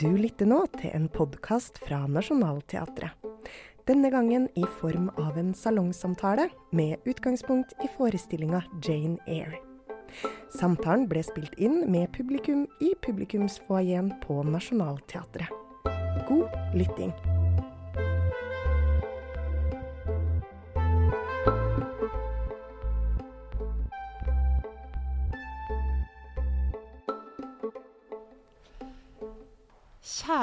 Du lytter nå til en podkast fra Nationaltheatret. Denne gangen i form av en salongsamtale med utgangspunkt i forestillinga Jane Eyre. Samtalen ble spilt inn med publikum i publikumsfoajeen på Nationaltheatret. God lytting.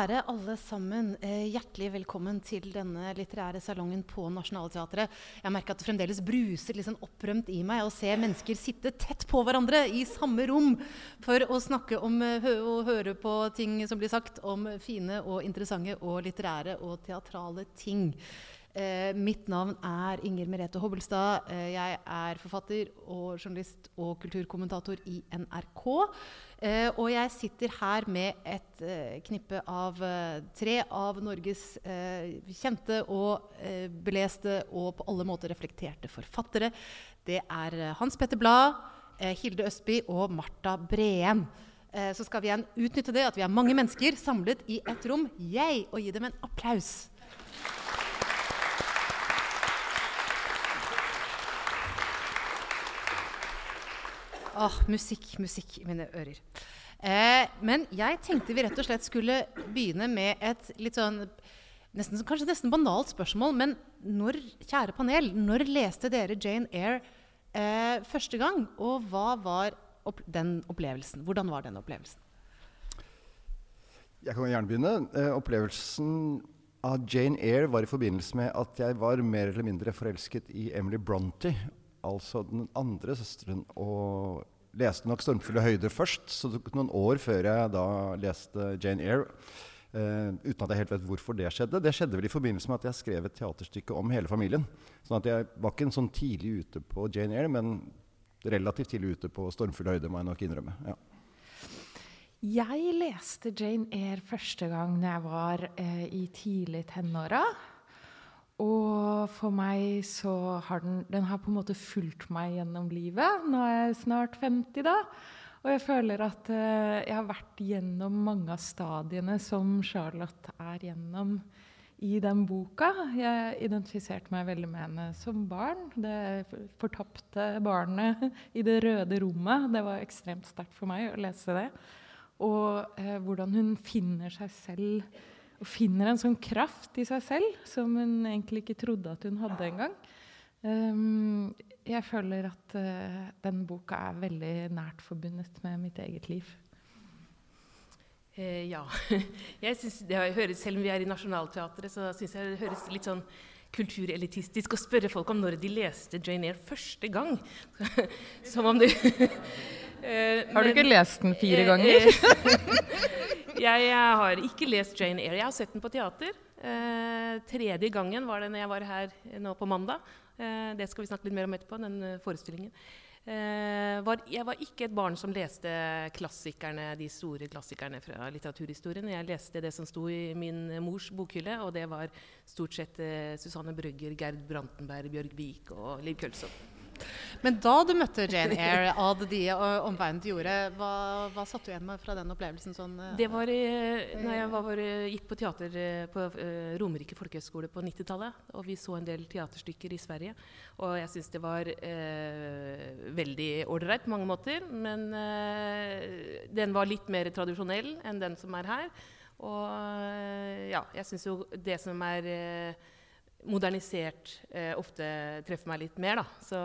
Kjære alle sammen, eh, hjertelig velkommen til denne litterære salongen på Nationaltheatret. Jeg merker at det fremdeles bruser litt sånn opprømt i meg å se mennesker sitte tett på hverandre i samme rom for å snakke om eh, og høre på ting som blir sagt om fine og interessante og litterære og teatrale ting. Eh, mitt navn er Inger Merete Hobbelstad. Eh, jeg er forfatter og journalist og kulturkommentator i NRK. Eh, og jeg sitter her med et eh, knippe av eh, tre av Norges eh, kjente og beleste og på alle måter reflekterte forfattere. Det er Hans Petter Blad, Hilde Østby og Marta Breen. så skal vi igjen utnytte det at vi er mange mennesker samlet i et rom, jeg, og gi dem en applaus. Åh, musikk, musikk i mine ører. Eh, men jeg tenkte vi rett og slett skulle begynne med et litt sånn nesten, Kanskje nesten banalt spørsmål, men når, kjære panel, når leste dere Jane Eyre eh, første gang? Og hva var opp den opplevelsen? Hvordan var den opplevelsen? Jeg kan gjerne begynne. Eh, opplevelsen av Jane Eyre var i forbindelse med at jeg var mer eller mindre forelsket i Emily Bronte altså den andre søsteren og leste nok 'Stormfulle høyder' først. Så det tok noen år før jeg da leste Jane Eyre. Uh, uten at jeg helt vet hvorfor det skjedde. Det skjedde vel i forbindelse med at jeg skrev et teaterstykke om hele familien. Sånn at jeg var ikke en sånn tidlig ute på Jane Eyre, men relativt tidlig ute på 'Stormfulle høyder', må jeg nok innrømme. Ja. Jeg leste Jane Eyre første gang da jeg var eh, i tidlig tenåra. Og for meg så har den, den har på en måte fulgt meg gjennom livet. Nå er jeg snart 50, da. Og jeg føler at uh, jeg har vært gjennom mange av stadiene som Charlotte er gjennom i den boka. Jeg identifiserte meg veldig med henne som barn. Det fortapte barnet i det røde rommet. Det var ekstremt sterkt for meg å lese det. Og uh, hvordan hun finner seg selv og finner en sånn kraft i seg selv som hun egentlig ikke trodde at hun hadde engang. Um, jeg føler at uh, den boka er veldig nært forbundet med mitt eget liv. Eh, ja. Jeg synes det høres, Selv om vi er i Nationaltheatret, så syns jeg det høres litt sånn kulturelitistisk å spørre folk om når de leste Jane Eyre første gang. Som om du eh, Har du ikke lest den fire eh, ganger? Jeg, har ikke lest Jane Eyre. Jeg har sett den på teater. Eh, tredje gangen var det når jeg var her nå på mandag. Eh, det skal vi snakke litt mer om etterpå, den eh, forestillingen. Eh, var, jeg var ikke et barn som leste klassikerne, de store klassikerne fra litteraturhistorien. Jeg leste det som sto i min mors bokhylle, og det var stort sett eh, Susanne Brøgger, Gerd Brantenberg, Bjørg Vik og Liv Kølsson. Men da du møtte Jane Eyre, av de omveiene du gjorde, hva, hva satt du igjen med fra den opplevelsen? Sånn, uh, det var da jeg var, gikk på teater på Romerike folkehøgskole på 90-tallet. Og vi så en del teaterstykker i Sverige. Og jeg syns det var uh, veldig ålreit på mange måter. Men den var litt mer tradisjonell enn den som er her. Og ja, jeg syns jo det som er modernisert eh, ofte treffer meg litt mer. Da. Så,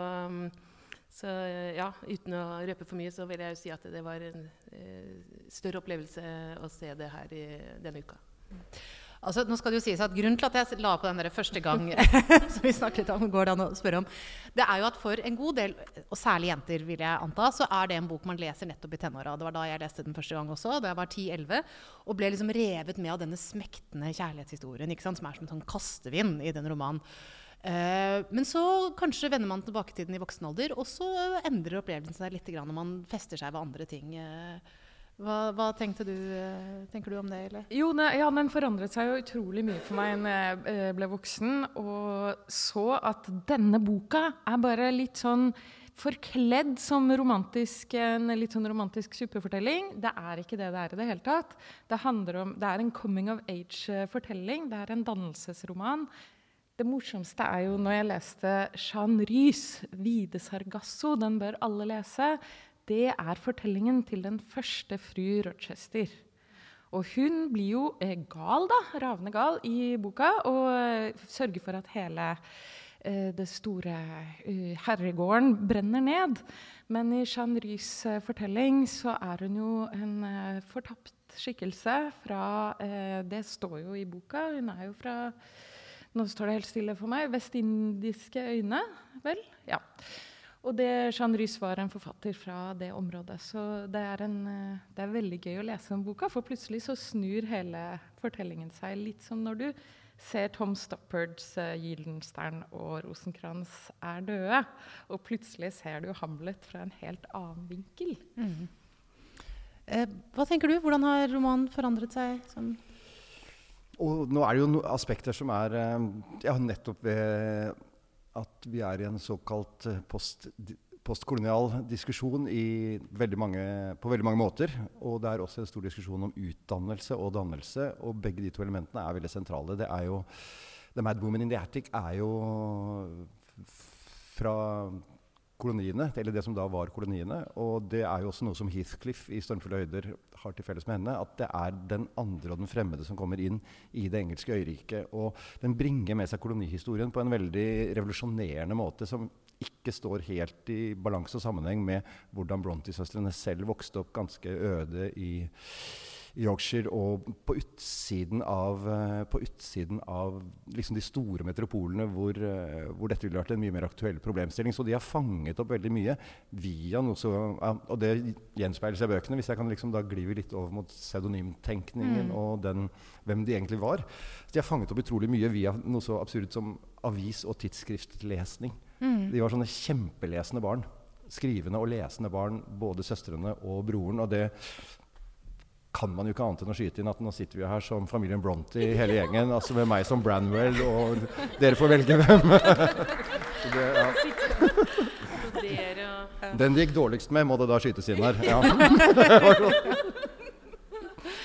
så, ja, uten å røpe for mye, så vil jeg jo si at det var en eh, større opplevelse å se det her i denne uka. Altså, nå skal det jo sies at Grunnen til at jeg la på den der første gang, som vi snakket om, går det an å spørre om, det er jo at for en god del, og særlig jenter, vil jeg anta, så er det en bok man leser nettopp i tenåra. Det var da jeg leste den første gang også, da jeg var 10-11, og ble liksom revet med av denne smektende kjærlighetshistorien, ikke sant, som er som en sånn kastevind i den romanen. Uh, men så kanskje vender man tilbake til den i voksen alder, og så endrer opplevelsen seg litt når man fester seg ved andre ting. Uh, hva, hva du, eh, tenker du om det? Eller? Jo, ne, ja, Den forandret seg jo utrolig mye for meg da jeg eh, ble voksen og så at denne boka er bare litt sånn forkledd som romantisk, en litt sånn romantisk superfortelling. Det er ikke det det er i det hele tatt. Det, om, det er en coming of age-fortelling. Det er en dannelsesroman. Det morsomste er jo når jeg leste Jean Rys, 'Vide Sargasso'. Den bør alle lese. Det er fortellingen til den første fru Rochester. Og hun blir jo eh, gal, da, ravende gal, i boka, og eh, sørger for at hele eh, det store uh, herregården brenner ned. Men i Jean Rys uh, fortelling så er hun jo en uh, fortapt skikkelse fra Det står jo i boka. Hun er jo fra Nå står det helt stille for meg. Vestindiske øyne, vel? Ja. Og det, Jean Rys var en forfatter fra det området. Så det er, en, eh, det er, veldig gøy å lese den boka, for plutselig så snur hele fortellingen seg. Litt som når du ser Tom Stoppards uh, 'Gyldenstern' og 'Rosenkrantz er døde'. Og plutselig ser du Hamlet fra en helt annen vinkel. Mm. Eh, hva tenker du? Hvordan har romanen forandret seg? Som og nå er det jo no aspekter som er eh, ja, nettopp ved at vi er i en såkalt eh, post, postkolonial diskusjon veldig mange, på veldig mange måter. Og det er også en stor diskusjon om utdannelse og dannelse. Og begge de to elementene er veldig sentrale. Det er jo, The Mad Woman in the Attic er jo fra koloniene, eller det som da var koloniene. Og det er jo også noe som Heathcliff i 'Stormfulle høyder' har til felles med henne. At det er den andre og den fremmede som kommer inn i det engelske øyriket. Og den bringer med seg kolonihistorien på en veldig revolusjonerende måte som ikke står helt i balanse og sammenheng med hvordan Brontë-søstrene selv vokste opp ganske øde i Yorkshire og på utsiden av, eh, på utsiden av liksom de store metropolene hvor, eh, hvor, dette ville vært en mye mer aktuell problemstilling. Så de har fanget opp veldig mye via noe så Og det gjenspeiler seg i bøkene, hvis jeg kan liksom da glive litt over mot pseudonymtenkningen mm. og den, hvem de egentlig var. Så de har fanget opp utrolig mye via noe så absurd som avis- og tidsskriftlesning. Mm. De var sånne kjempelesende barn skrivende og lesende barn, både søstrene og broren. Og det kan man jo ikke annet enn å skyte inn at nå sitter vi her som familien Brontë hele gjengen. altså Med meg som Branwell, og dere får velge hvem. det, ja. Den det gikk dårligst med, må det da skytes inn her. Ja.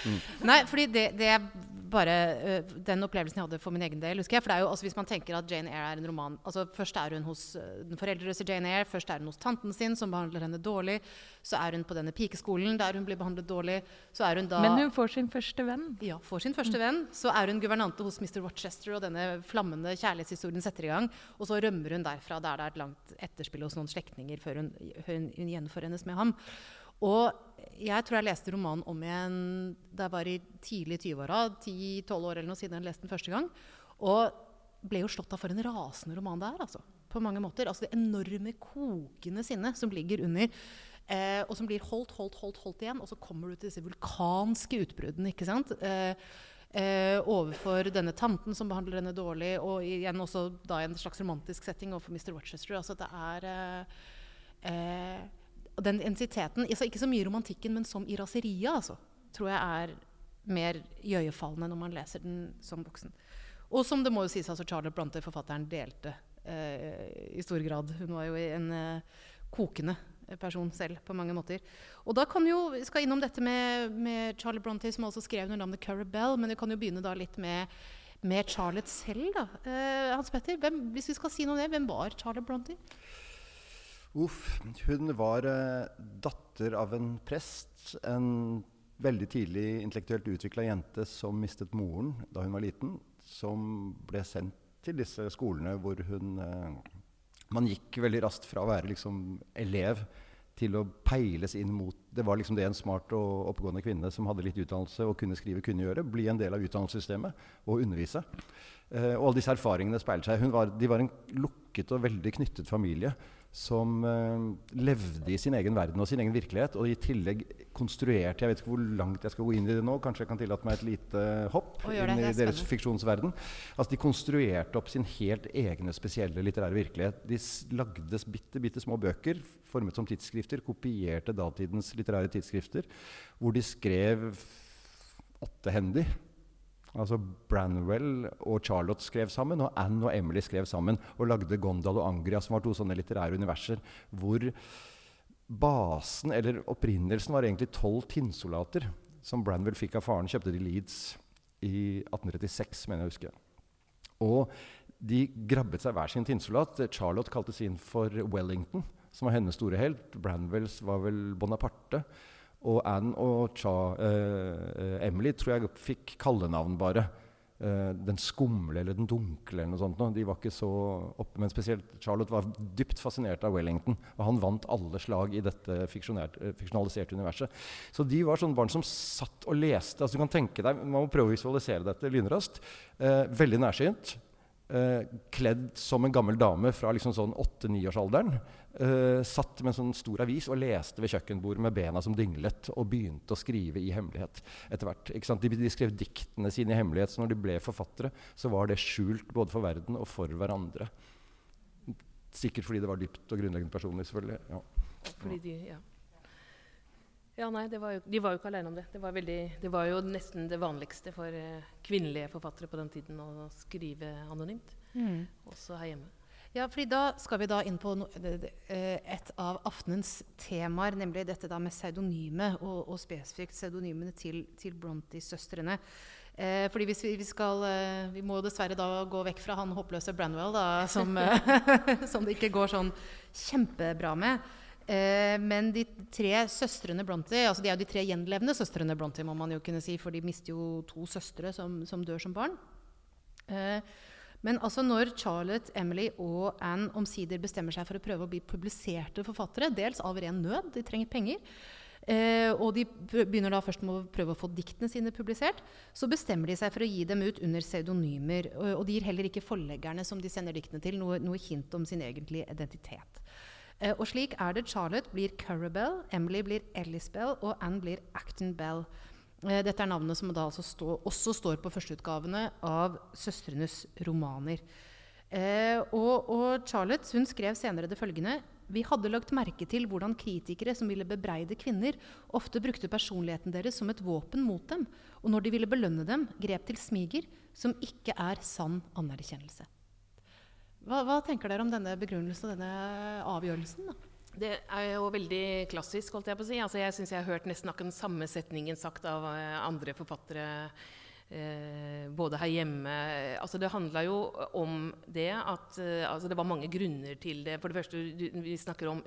Nei, fordi det, det bare uh, den opplevelsen jeg hadde for min egen del. husker jeg, for det er jo, altså, Hvis man tenker at Jane Eyre er en roman altså Først er hun hos uh, den foreldreløse Jane Eyre, først er hun hos tanten sin, som behandler henne dårlig. Så er hun på denne pikeskolen der hun blir behandlet dårlig. så er hun da... Men hun får sin første venn. Ja, får sin første mm. venn. Så er hun guvernante hos Mr. Rochester, og denne flammende kjærlighetshistorien setter i gang. Og så rømmer hun derfra der det er et langt etterspill hos noen slektninger før hun, hun, hun gjenforenes med ham. Og jeg tror jeg leste romanen om igjen da jeg var i tidlig 20-åra. 10-12 år eller noe siden jeg leste den første gang. Og ble jo slått av for en rasende roman det er. Altså, på mange måter. Altså Det enorme kokende sinnet som ligger under. Eh, og som blir holdt, holdt, holdt, holdt igjen. Og så kommer du til disse vulkanske utbruddene. ikke sant? Eh, eh, overfor denne tanten som behandler henne dårlig. Og igjen også da i en slags romantisk setting overfor Mr. Rochester. Altså det er eh, eh, den intensiteten altså Ikke så mye romantikken, men som i raseriet, altså, tror jeg er mer iøynefallende når man leser den som voksen. Og som det må jo sies, altså Charlotte Bronte, forfatteren, delte eh, i stor grad. Hun var jo en eh, kokende person selv på mange måter. Og da kan jo, vi skal innom dette med, med Charlotte Bronte, som også skrev under navnet Bell, men vi kan jo begynne da litt med, med Charlotte selv. da. Eh, Hans Petter, hvem, hvis vi skal si noe om det, hvem var Charlotte Bronte? Uff. Hun var uh, datter av en prest. En veldig tidlig intellektuelt utvikla jente som mistet moren da hun var liten. Som ble sendt til disse skolene hvor hun uh, Man gikk veldig raskt fra å være liksom, elev til å peiles inn mot Det var liksom det en smart og oppegående kvinne som hadde litt utdannelse og kunne skrive, kunne gjøre. Bli en del av utdannelsessystemet og undervise. Uh, og alle disse erfaringene speiler seg. Var, de var en lukket og veldig knyttet familie som uh, levde i sin egen verden og sin egen virkelighet. Og i tillegg konstruerte Jeg vet ikke hvor langt jeg skal gå inn i det nå. Kanskje jeg kan tillate meg et lite hopp inn i deres fiksjonsverden. Altså, de konstruerte opp sin helt egne spesielle litterære virkelighet. De lagde bitte, bitte små bøker formet som tidsskrifter, kopierte datidens litterære tidsskrifter, hvor de skrev åttehendig Altså Branwell og Charlotte skrev sammen, og Anne og Emily skrev sammen. Og lagde Gondal og Angria, som var to sånne litterære universer hvor basen, eller opprinnelsen, var egentlig tolv tinnsoldater som Branwell fikk av faren. Kjøpte de Leeds i 1836, mener jeg å huske. Og de grabbet seg hver sin tinnsoldat. Charlotte kalte sin for Wellington, som var hennes store helt. Branwells var vel Bonaparte. Og Anne og Cha, eh, Emily tror jeg fikk kallenavn bare. Eh, den skumle eller den dunkle eller noe sånt. De var ikke så oppe, Men spesielt Charlotte var dypt fascinert av Wellington. Og han vant alle slag i dette eh, fiksjonaliserte universet. Så de var sånne barn som satt og leste. altså du kan tenke deg, Man må prøve å visualisere dette lynraskt. Eh, veldig nærsynt. Eh, kledd som en gammel dame fra liksom sånn åtte-niårsalderen. Uh, satt med en sånn stor avis og leste ved kjøkkenbordet med bena som dinglet, og begynte å skrive i hemmelighet etter hvert. De, de, skrev diktene sine i hemmelighet, så når de ble forfattere, så var det skjult både for verden og for hverandre. Sikkert fordi det var dypt og grunnleggende personlig, selvfølgelig. Ja. Fordi de, ja. Ja, nei, var jo, De var jo ikke alene om det. Det var, veldig, det var jo nesten det vanligste for uh, kvinnelige forfattere på den tiden å skrive anonymt. Mm. Også her hjemme. Ja, fordi da skal vi da inn på no, eh, et av aftenens temaer, nemlig dette da med pseudonyme, og, og spesifikt pseudonymene til, til Brontë-søstrene. Eh, fordi hvis vi, vi, skal eh, Vi må dessverre da gå vekk fra han håpløse Branwell, da, som, som det ikke går sånn kjempebra med. Eh, men de tre søstrene Brontë altså De er jo de tre gjenlevende søstrene Brontë, må man jo kunne si, for de mister jo to søstre som, som dør som barn. Eh, men altså når Charlotte, Emily og Anne omsider bestemmer seg for å prøve å bli publiserte forfattere, dels av ren nød, de trenger penger, eh, og de begynner da først med å prøve å få diktene sine publisert, så bestemmer de seg for å gi dem ut under pseudonymer. Og, og, de gir heller ikke forleggerne som de sender diktene til, noe, noe hint om sin egentlige identitet. Eh, og slik er det Charlotte blir Currabell, Emily blir Ellisbell, og Anne blir Acton Bell. Eh, dette er navnet som altså stå, også står på førsteutgavene av søstrenes romaner. Eh, og, og, Charlotte hun skrev senere det følgende Vi hadde lagt merke til hvordan kritikere som ville bebreide kvinner, ofte brukte personligheten deres som et våpen mot dem, og når de ville belønne dem, grep til smiger, som ikke er sann anerkjennelse. Hva, hva tenker dere om denne begrunnelsen og denne avgjørelsen? da? Det er jo veldig klassisk. holdt Jeg på å si. Altså, jeg syns jeg har hørt nesten akkurat den samme setningen sagt av uh, andre forfattere. Eh, både her hjemme altså Det handla jo om det at eh, altså det var mange grunner til det. For det første, vi snakker om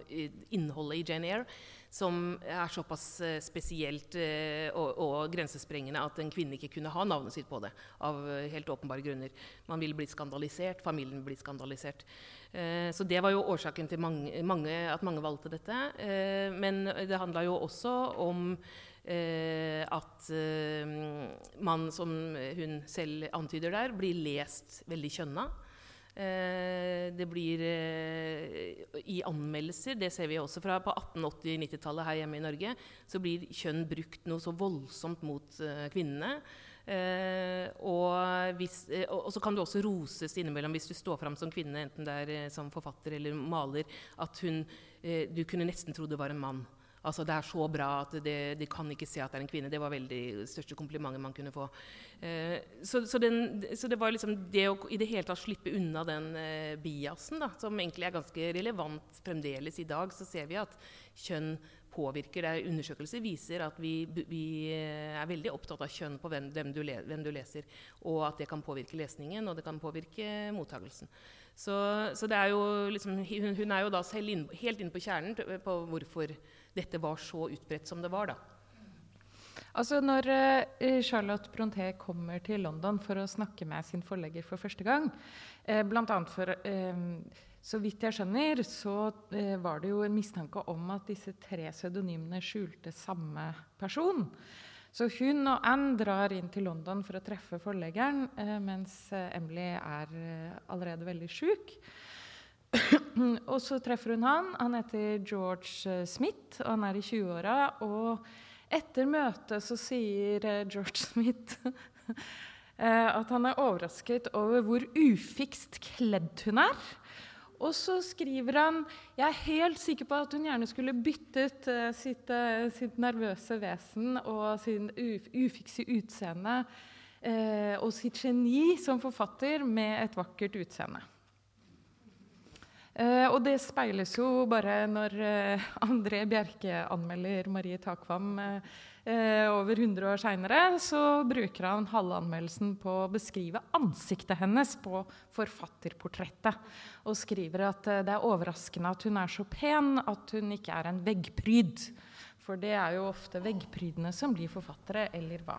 innholdet i Jane Eyre som er såpass uh, spesielt eh, og, og, grensesprengende at en kvinne ikke kunne ha navnet sitt på det. Av helt åpenbare grunner. Man ville bli skandalisert, familien ville blitt skandalisert. Så det var jo årsaken til mange, mange, at mange valgte dette. men det handla jo også om at man, som hun selv antyder der, blir lest veldig kjønna. Eh, det blir eh, i anmeldelser, det ser vi også fra på 1880-90-tallet her hjemme i Norge, så blir kjønn brukt noe så voldsomt mot eh, kvinnene. Og, hvis, og, så kan du også roses innimellom hvis du står fram som kvinne, enten det er som forfatter eller maler, at hun, du kunne nesten tro det var en mann. Altså, det er så bra at de kan ikke se at det er en kvinne. Det var veldig det største komplimentet man kunne få. Eh, så, så, den, så, det var liksom det å i det hele tatt slippe unna den eh, biasen, da, som egentlig er ganske relevant fremdeles i dag, så ser vi at kjønn påvirker. Det Undersøkelser viser at vi, vi, eh, er veldig opptatt av kjønn på hvem, du le, hvem, du leser, og at det kan påvirke lesningen, og det kan påvirke mottagelsen. Så, så er liksom, hun, er jo da selv inn, helt inne på kjernen på hvorfor dette var så utbredt som det var. da. Altså Når uh, Charlotte Bronté kommer til London for å snakke med sin forlegger for første gang, uh, bl.a. for uh, Så vidt jeg skjønner, så uh, var det jo en mistanke om at disse tre pseudonymene skjulte samme person. Så hun og Anne drar inn til London for å treffe forleggeren, mens Emily er allerede veldig sjuk. og så treffer hun han. Han heter George eh, Smith, og han er i 20-åra. Og etter møtet så sier eh, George Smith eh, at han er overrasket over hvor ufikst kledd hun er. Og så skriver han jeg er helt sikker på at hun gjerne skulle byttet sitt, sitt nervøse vesen og sin ufikse utseende eh, og sitt geni som forfatter med et vakkert utseende. Eh, og det speiles jo bare når eh, André Bjerke anmelder Marie Takvam eh, eh over 100 år seinere. Så bruker han halve anmeldelsen på å beskrive ansiktet hennes på forfatterportrettet. Og skriver at eh, det er overraskende at hun er så pen at hun ikke er en veggpryd. For det er jo ofte veggprydene som blir forfattere, eller hva?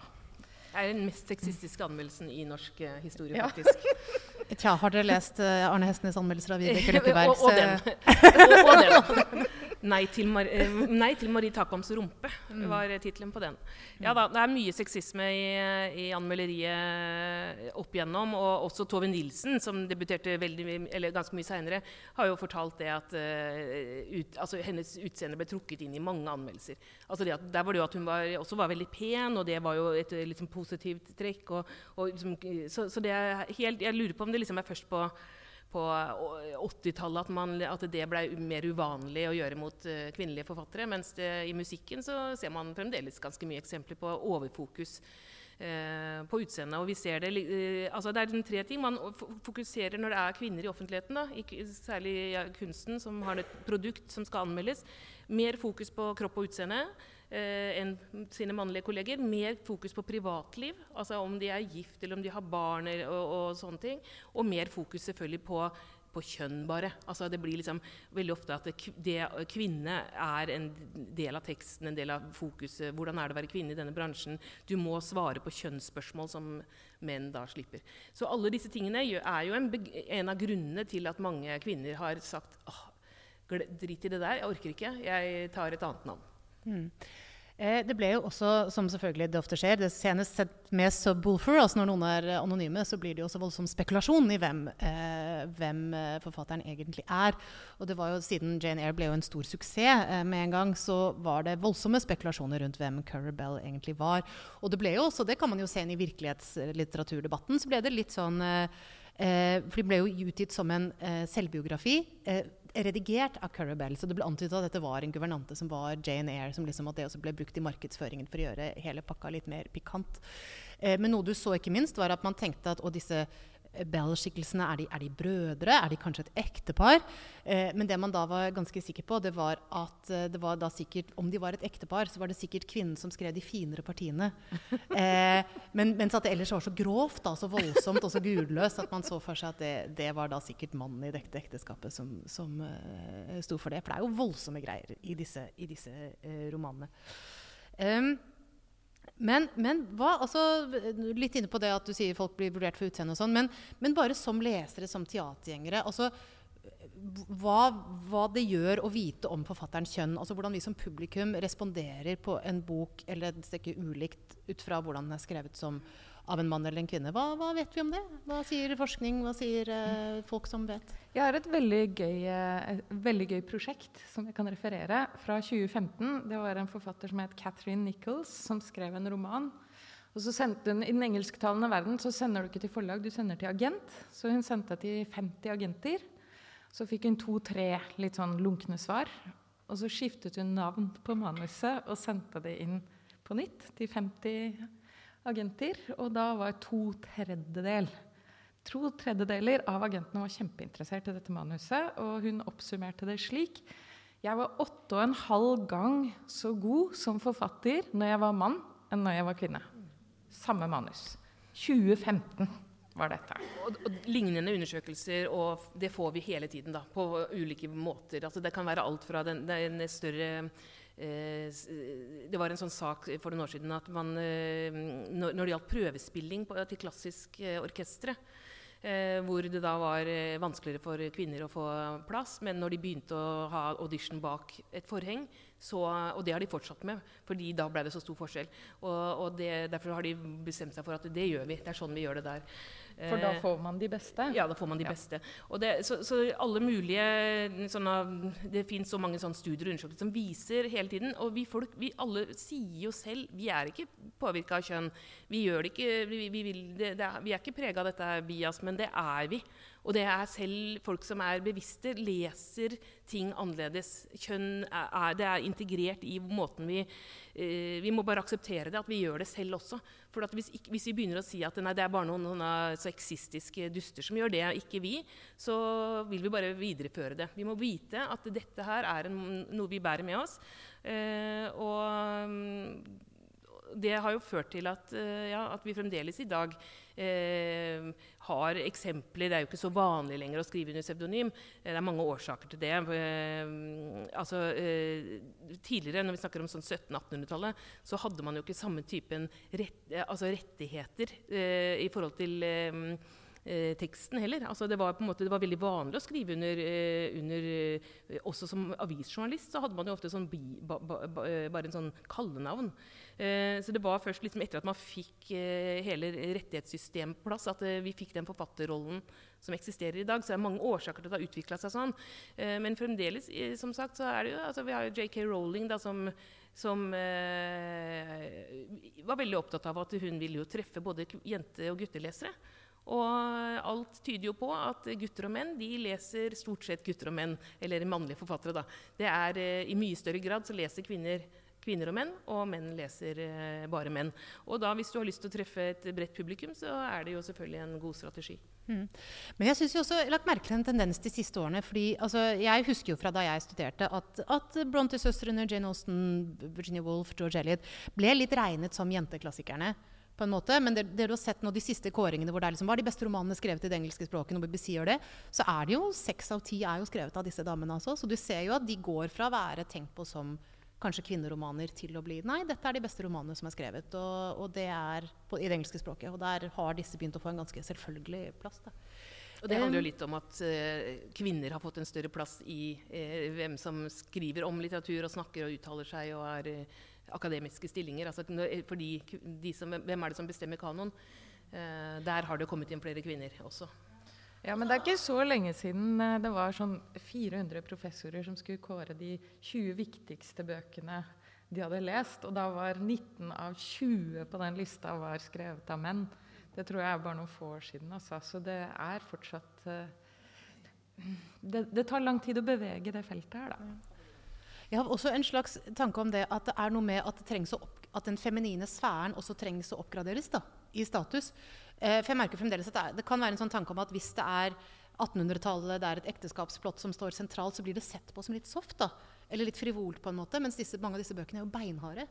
Det er den mest sexistiske anmeldelsen i norsk uh, historie, Ja. faktisk. Tja, har dere lest eh, Arne Hestnes anmeldelser av Vibeke Løkkeberg? og, og den. eh, og, og den. Nei til, Mar eh, Nei til Marie Takvams rumpe Mm. var tittelen på den. Ja da, Det er mye sexisme i, i anmelderiet opp igjennom. Og også Tove Nilsen, som debuterte veldig, eller ganske mye seinere, har jo fortalt det at uh, ut, altså, hennes utseende ble trukket inn i mange anmeldelser. Altså det at, der var det jo at hun var, også var veldig pen, og det var jo et eh, liksom, positivt trekk. Og, og, liksom, så, så det er helt, jeg lurer på om det liksom er først på på 80-tallet at, at det ble mer uvanlig å gjøre mot eh, kvinnelige forfattere. Mens det, i musikken så ser man fremdeles ganske mye eksempler på overfokus eh, på utseendet. Og vi ser det, eh, altså det er tre ting. Man fokuserer når det er kvinner i offentligheten, da, i, særlig ja, kunsten, som har et produkt som skal anmeldes. Mer fokus på kropp og utseende enn sine mannlige kolleger. Mer fokus på privatliv, altså om de er gift eller om de har barn og, og sånne ting. Og mer fokus selvfølgelig på, på kjønn, bare. Altså det blir liksom veldig ofte at det, det, kvinne er en del av teksten, en del av fokuset. Hvordan er det å være kvinne i denne bransjen? Du må svare på kjønnsspørsmål som menn da slipper. Så alle disse tingene er jo en, en av grunnene til at mange kvinner har sagt åh, drit i det der, jeg orker ikke, jeg tar et annet navn. Eh, det ble jo også, som selvfølgelig det ofte skjer, det senest sett med subwoolfer, altså når noen er anonyme, så blir det jo også voldsom spekulasjon i hvem, eh, hvem eh, forfatteren egentlig er. Og det var jo siden Jane Eyre ble jo en stor suksess eh, med en gang, så var det voldsomme spekulasjoner rundt hvem Currer Bell egentlig var. Og det ble jo også, det kan man jo se inn i virkelighetslitteraturdebatten, så ble det litt sånn eh, eh, For det ble jo utgitt som en selvbiografi. Redigert av Currer så det ble antydet at dette var en guvernante som var Jane Eyre, som liksom at det også ble brukt i markedsføringen for å gjøre hele pakka litt mer pikant. Eh, men noe du så ikke minst, var at man tenkte at og disse Bell-skikkelsene, er, de- er de brødre? Er de kanskje et ektepar? Eh, men det man da var ganske sikker på, det var at eh, det var da sikkert, om de var et ektepar, så var det sikkert kvinnen som skrev de finere partiene. Eh, men, mens at det ellers var så grovt, da, så voldsomt og så gudløst at man så for seg at det, det var da sikkert mannen i dette ekteskapet som, som uh, sto for det. For det er jo voldsomme greier i disse, i disse uh, romanene. Em, men, men hva, altså, litt inne på det at du sier folk blir vurdert for utseende og sånn, men, men bare som lesere, som teatergjengere. altså hva, hva det gjør å vite om forfatterens kjønn. altså Hvordan vi som publikum responderer på en bok eller et stykke ulikt ut fra hvordan den er skrevet som av en mann eller en kvinne. Hva, hva vet vi om det? Hva sier forskning? Hva sier eh, folk som vet? Jeg har et veldig gøy, eh, et veldig gøy prosjekt som jeg kan referere fra 2015. Det var en forfatter som het Catherine Nichols, som skrev en roman. Og så sendte hun, I den engelsktalende verden så sender du ikke til forlag, du sender til agent. Så hun sendte til 50 agenter. Så fikk hun to-tre litt sånn lunkne svar. Og så skiftet hun navn på manuset og sendte det inn på nytt til 50 agenter. Og da var to tredjedel To tredjedeler av agentene var kjempeinteressert i dette manuset, og hun oppsummerte det slik. Jeg var åtte og en halv gang så god som forfatter når jeg var mann, enn når jeg var kvinne. Samme manus. 2015 var dette. Og, og lignende undersøkelser, og det får vi hele tiden da, på ulike måter. Altså, det kan være alt fra den, den større Det var en sånn sak for noen år siden at man, eh, når, det gjaldt prøvespilling på, til klassisk eh, orkestre, eh, hvor det da var eh, vanskeligere for kvinner å få plass, men når de begynte å ha audition bak et forheng, så, og det har de fortsatt med, fordi da ble det så stor forskjell. Og, og det, derfor har de bestemt seg for at det gjør vi. Det er sånn vi gjør det der. For da Eh, får man de beste. ja, da får man de Ja. beste. Og det, så, så alle mulige sånne, Det fins så mange studier og undersøkelser som viser hele tiden. Og vi folk, vi alle sier jo selv Vi er ikke påvirka av kjønn. Vi gjør det ikke Vi, vi, vil, det, det er, vi er ikke prega av dette bias, men det er vi. Og det er selv folk som er bevisste, leser ting annerledes. Kjønn er, er, det er integrert i måten vi Vi må bare akseptere det, at vi gjør det selv også. For hvis, hvis, vi begynner å si at nei, det er bare noen, noen sexistiske duster som gjør det, ikke vi, så vil vi bare videreføre det. Vi må vite at dette her er en, noe vi bærer med oss. Eh, og det har jo ført til at, eh, ja, at vi fremdeles i dag eh, har eksempler Det er jo ikke så vanlig lenger å skrive under pseudonym. Det er mange årsaker til det. Eh, altså, eh, tidligere, når vi snakker om sånn 1700-1800-tallet, så hadde man jo ikke samme typen rett, altså rettigheter eh, i forhold til eh, eh, teksten heller. Altså det, var måte, det, var veldig vanlig å skrive under, eh, under eh, Også som avisjournalist så hadde man jo ofte sånn bi, ba, ba, ba, eh, bare en sånn kallenavn. Eh, så det var først liksom etter at man fikk eh, hele rettighetssystemet på plass, at vi fikk den forfatterrollen som eksisterer i dag. Så det er mange årsaker til at det har utvikla seg sånn. men fremdeles, som sagt, så er det jo altså Vi har jo JK Rowling da, som som eh, var veldig opptatt av at hun ville jo treffe både jente- og guttelesere. Og alt tyder jo på at gutter og menn de leser stort sett gutter og menn, eller mannlige forfattere. da. Det er eh, I mye større grad så leser kvinner kvinner og menn, og menn leser eh, bare menn. Og da, hvis du har lyst til å treffe et bredt publikum, så er det jo selvfølgelig en god strategi. Mm. Men jeg synes jo også, jeg har lagt merke til en tendens de siste årene. fordi altså, Jeg husker jo fra da jeg studerte, at, at Bronte-søstrene, Jane Austen, Virginia Woolf, George Elliot ble litt regnet som jenteklassikerne på en måte. Men det, det, du har sett nå de siste kåringene hvor det er liksom, hva er de beste romanene skrevet i det engelske språket, når BBC gjør det, så er det jo seks av ti er jo skrevet av disse damene. Altså. Så du ser jo at de går fra å være tenkt på som kanskje kvinneromaner til å bli Nei, dette er de beste romanene som er skrevet. Og, og det er på, i det engelske språket. Og der har disse begynt å få en ganske selvfølgelig plass. Da. Og det handler jo litt om at uh, kvinner har fått en større plass i uh, hvem som skriver om litteratur og snakker og uttaler seg og er uh, akademiske stillinger. Altså, fordi som, hvem er det som bestemmer kanoen? Eh, der har det kommet inn flere kvinner også. Ja, men det er ikke så lenge siden eh, det var sånn 400 professorer som skulle kåre de 20 viktigste bøkene de hadde lest, og da var 19 av 20 på den lista var skrevet av menn. Det tror jeg er bare noen få år siden. Altså. Så det er fortsatt uh, det, det, tar lang tid å bevege det feltet her, da. Jeg har også en slags tanke om det at det er noe med at, opp, at den feminine sfæren også trengs å oppgraderes da, i status. Eh, for jeg merker fremdeles at det, er, det, kan være en sånn tanke om at hvis det er 1800-tallet, det er et ekteskapsplott som står sentralt, så blir det sett på som litt soft. da, Eller litt frivolt, på en måte. Mens disse, mange av disse bøkene er jo beinharde.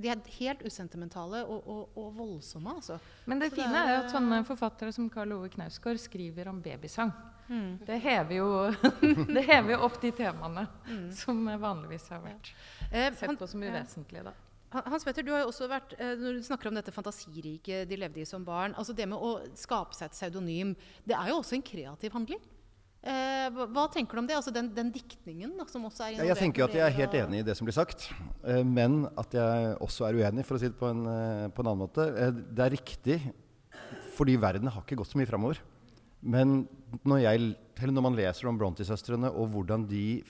De er helt usentimentale og, og, og voldsomme. Altså. Men det så fine det er, jo at sånne forfattere som Karl Ove Knausgård skriver om babysang. Mm. Det, hever jo, det, hever opp de temaene mm. som vanligvis har vært. Eh, sett på som uvesentlige. da. Hans Petter, du har jo også vært, eh, når du snakker om dette fantasiriket de levde i som barn altså Det med å skape seg et pseudonym, det er jo også en kreativ handling? Eh, hva tenker du om det? Altså den, den diktningen da, som også er involvert? Jeg tenker at jeg er helt enig i det som blir sagt, eh, men at jeg også er uenig, for å si det på en, på en annen måte. Det er riktig, fordi verden har ikke gått så mye framover. Men når, jeg, når man leser om Bronte-søstrene og hvordan de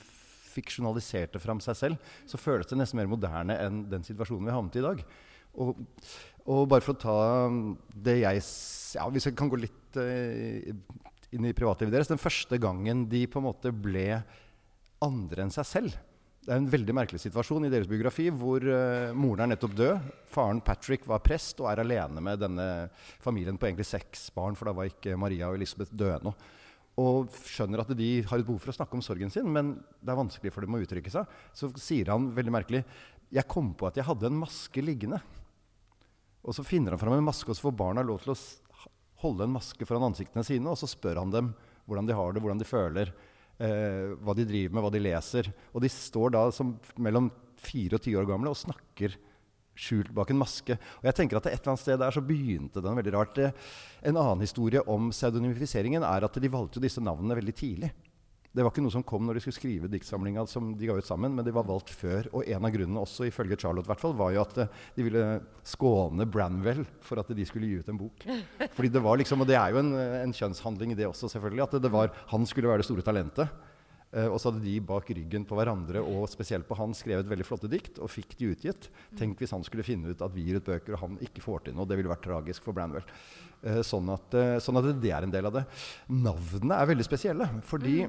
fiksjonaliserte fram seg selv, så føles det nesten mer moderne enn den situasjonen vi har havnet i i dag. Og, og, bare for å ta det jeg ja, Hvis jeg kan gå litt uh, inn i privatlivet deres. Den første gangen de på en måte ble andre enn seg selv. Det er en veldig merkelig situasjon i deres biografi hvor uh, moren er nettopp død. Faren Patrick var prest og er alene med denne familien på egentlig seks barn, for da var ikke Maria og Elisabeth døde ennå. Og skjønner at de har et behov for å snakke om sorgen sin, men det er vanskelig for dem å uttrykke seg. Så sier han veldig merkelig Jeg kom på at jeg hadde en maske liggende. Og så finner han fram en maske, og så får barna lov til å holde en maske foran ansiktene sine, og så spør han dem hvordan de har det, hvordan de føler, eh, hva de driver med, hva de leser. Og de står da som mellom fire og ti år gamle og snakker skjult bak en maske. Og jeg tenker at Et eller annet sted der så begynte den veldig rart. En annen historie om pseudonymifiseringen er at de valgte disse navnene veldig tidlig. Det var ikke noe som kom når de skulle skrive diktsamlinga som de ga ut sammen, men de var valgt før. Og en av grunnene også, ifølge Charlotte, hvert var jo at eh, de ville skåne Branwell for at de skulle gi ut en bok. Fordi det var liksom, Og det er jo en, en kjønnshandling i det også, selvfølgelig. At det var, han skulle være det store talentet. Eh, og så hadde de bak ryggen på hverandre og spesielt på han skrevet veldig flotte dikt og fikk de utgitt. Tenk hvis han skulle finne ut at vi gir ut bøker, og han ikke får til noe. Det ville vært tragisk for Branwell. Eh, sånn, at, eh, sånn at det er en del av det. Navnene er veldig spesielle. fordi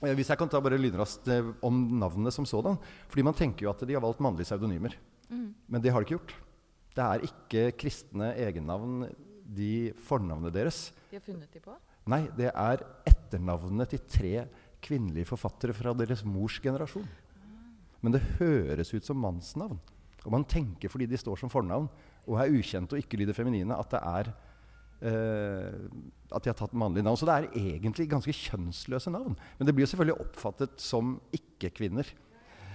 Hvis jeg kan ta bare lynraskt eh, om navnene som sådan. Fordi man tenker jo at de har valgt mannlige pseudonymer. Men det har de ikke gjort. Det er ikke kristne egennavn, de fornavnene deres. De har funnet de på? Nei, det er etternavnene til tre kvinnelige forfattere fra deres mors generasjon. Men det høres ut som mannsnavn. Og man tenker fordi de står som fornavn og er ukjente og ikke lyder feminine, at det er Uh, at de har tatt mannlige navn. Så det er egentlig ganske kjønnsløse navn. Men det blir jo selvfølgelig oppfattet som ikke-kvinner.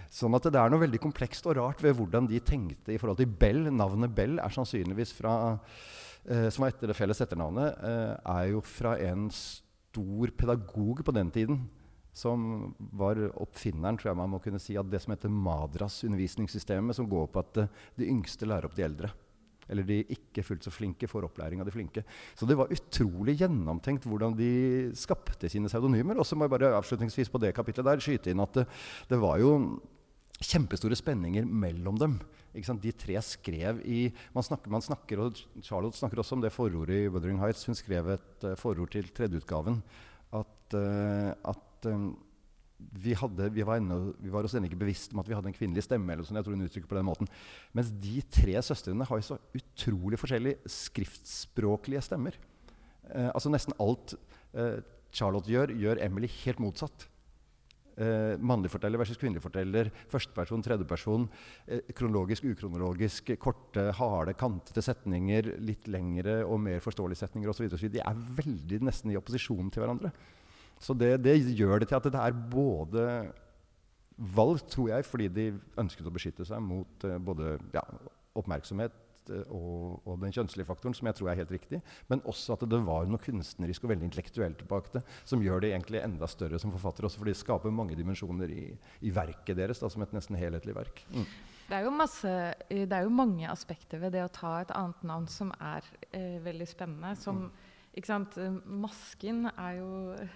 Sånn at det er noe veldig komplekst og rart ved hvordan de tenkte i forhold til Bell. Navnet Bell er sannsynligvis fra uh, Som var etter det felles etternavnet, uh, er jo fra en stor pedagog på den tiden. Som var oppfinneren, tror jeg man må kunne si, av det som heter Madras undervisningssystemet, som går på at eh, de yngste lærer opp de eldre. Eller de ikke fullt så flinke får opplæring av de flinke. Så det var utrolig gjennomtenkt hvordan de skapte sine pseudonymer. Og så må jeg bare avslutningsvis på det kapitlet der skyte inn at det, det var jo kjempestore spenninger mellom dem. De tre skrev i man snakker, man snakker, og Charlotte snakker også om det forordet i Wuthering Heights. Hun skrev et uh, forord til tredjeutgaven. At, at um, vi, hadde, vi, var ennå, vi, var oss ennå ikke bevisst om at vi hadde en kvinnelig stemme. eller sånn, jeg tror hun uttrykker på den måten. Mens de tre søstrene har jo så utrolig forskjellige skriftspråklige stemmer. Eh, altså Nesten alt eh, Charlotte gjør, gjør Emily helt motsatt. Eh, mannlig forteller versus kvinnelig forteller. Førsteperson, tredjeperson. Eh, kronologisk, ukronologisk. Korte, harde, kantete setninger. Litt lengre og mer forståelige setninger osv. De er veldig nesten i opposisjon til hverandre. Så det, det, gjør det til at det er både valgt, tror jeg, fordi de ønsket å beskytte seg mot uh, både ja, oppmerksomhet uh, og, og, den kjønnslige faktoren, som jeg tror er helt riktig, men også at det var noe kunstnerisk og veldig intellektuelt bak det, som gjør det egentlig enda større som forfatter, også fordi det skaper mange dimensjoner i, i verket deres da, som et nesten helhetlig verk. Mm. Det er, masse, det er, jo mange aspekter ved det å ta et annet navn som er eh, veldig spennende. Som, mm. Masken er jo Eh,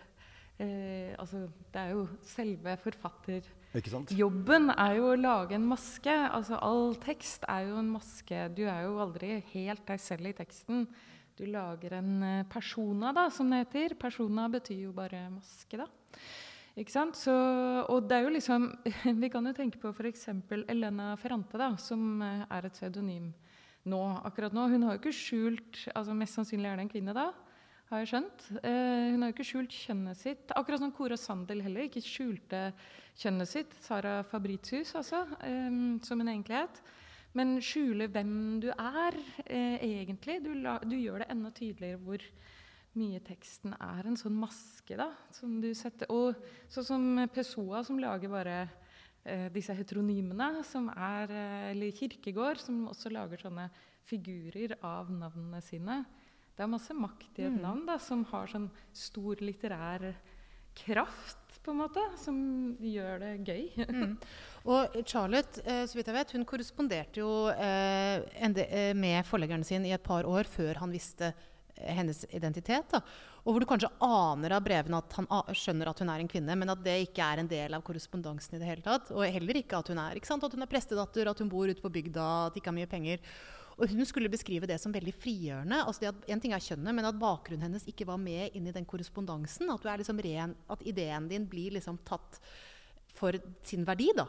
altså, det er jo selve forfatterjobben er jo å lage en maske. Altså, all tekst er jo en maske. Du er jo aldri helt deg selv i teksten. Du lager en eh, persona, da, som det heter. Persona betyr jo bare maske, da. Ikke sant? Så, og det er jo liksom Vi kan jo tenke på f.eks. Elena Ferrante, da, som eh, er et pseudonym nå, akkurat nå. Hun har jo ikke skjult altså Mest sannsynlig er det en kvinne da har jeg skjønt. Eh, hun har jo ikke skjult kjønnet sitt. Akkurat som Kora Sandel heller ikke skjulte kjønnet sitt. Sara Fabritius, altså, eh, som en enkelhet. Men skjule hvem du er, eh, egentlig. Du, la, du, gjør det enda tydeligere hvor mye teksten er en sånn maske, da. Som du setter, og sånn som Pessoa, som lager bare eh, disse heteronymene, som er eh, Eller Kirkegård, som også lager sånne figurer av navnene sine. Det er masse makt i et mm. navn da, som har sånn stor litterær kraft, på en måte, som gjør det gøy. mm. Og Charlotte, eh, så vidt jeg vet, hun korresponderte jo eh, eh, med forleggeren sin i et par år før han visste hennes identitet. Da. Og hvor du kanskje aner av brevene at han skjønner at hun er en kvinne, men at det ikke er en del av korrespondansen i det hele tatt. Og heller ikke at hun er, ikke sant? at hun er prestedatter, at hun bor ute på bygda, at det ikke har mye penger. Og hun skulle beskrive det som veldig frigjørende. altså at, En ting er kjønnet, men at bakgrunnen hennes ikke var med inn i den korrespondansen. At, liksom at ideen din blir liksom tatt for sin verdi, da.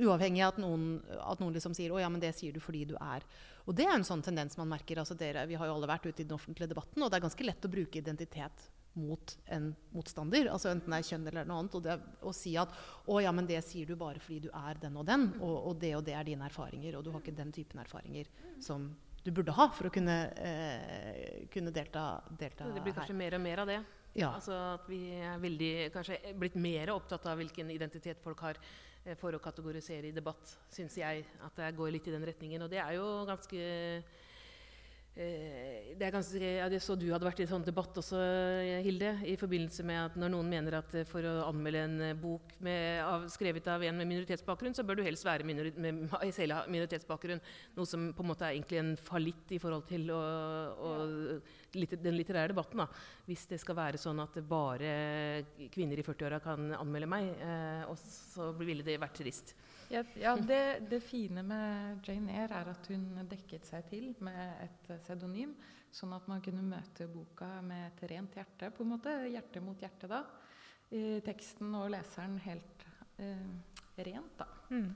Uavhengig av at noen, at noen liksom sier 'Å ja, men det sier du fordi du er'. Og det er en sånn tendens man merker. altså dere, Vi har jo alle vært ute i den offentlige debatten, og det er ganske lett å bruke identitet mot en motstander, altså enten det er kjønn eller noe annet, og det, å si at 'Å ja, men det sier du bare fordi du er den og den', og, og, det og det er dine erfaringer, og du har ikke den typen erfaringer som du burde ha for å kunne, eh, kunne delta, delta her. Det blir kanskje her. mer og mer av det. Ja. Altså at vi er veldig, kanskje blitt mer opptatt av hvilken identitet folk har eh, for å kategorisere i debatt, syns jeg at det går litt i den retningen. Og det er jo ganske Eh, det er ganske, ja, Jeg så du hadde vært i en sånn debatt også, Hilde, i forbindelse med at når noen mener at for å anmelde en bok med, av, skrevet av en med minoritetsbakgrunn, så bør du helst være minori med, selv minoritetsbakgrunn. Noe som på en måte er egentlig en fallitt i forhold til å, å, den litterære debatten. Da. Hvis det skal være sånn at bare kvinner i 40-åra kan anmelde meg, eh, og så ville det vært trist. Ja, ja det, det, fine med Jane Eyre er at hun dekket seg til med et pseudonym, sånn at man kunne møte boka med et rent hjerte, på en måte, hjerte mot hjerte da. I teksten og leseren helt eh, rent, da. Mm.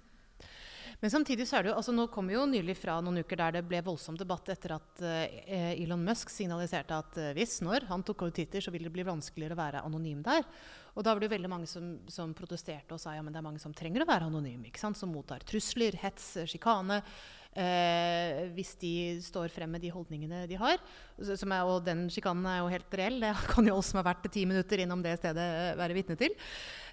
Men samtidig så er det jo, altså Nå kom vi jo nylig fra noen uker der det ble voldsom debatt etter at uh, Elon Musk signaliserte at uh, hvis, når han tok over Twitter, så ville det bli vanskeligere å være anonym der. Og da var det jo veldig mange som, som protesterte og sa ja, men det er mange som trenger å være anonym, ikke sant? Som mottar trusler, hets, sjikane. Eh, hvis de står frem med de holdningene de har. Er, og den sjikanen er jo helt reell. Det kan jo oss som har vært ti minutter innom det stedet, være vitne til.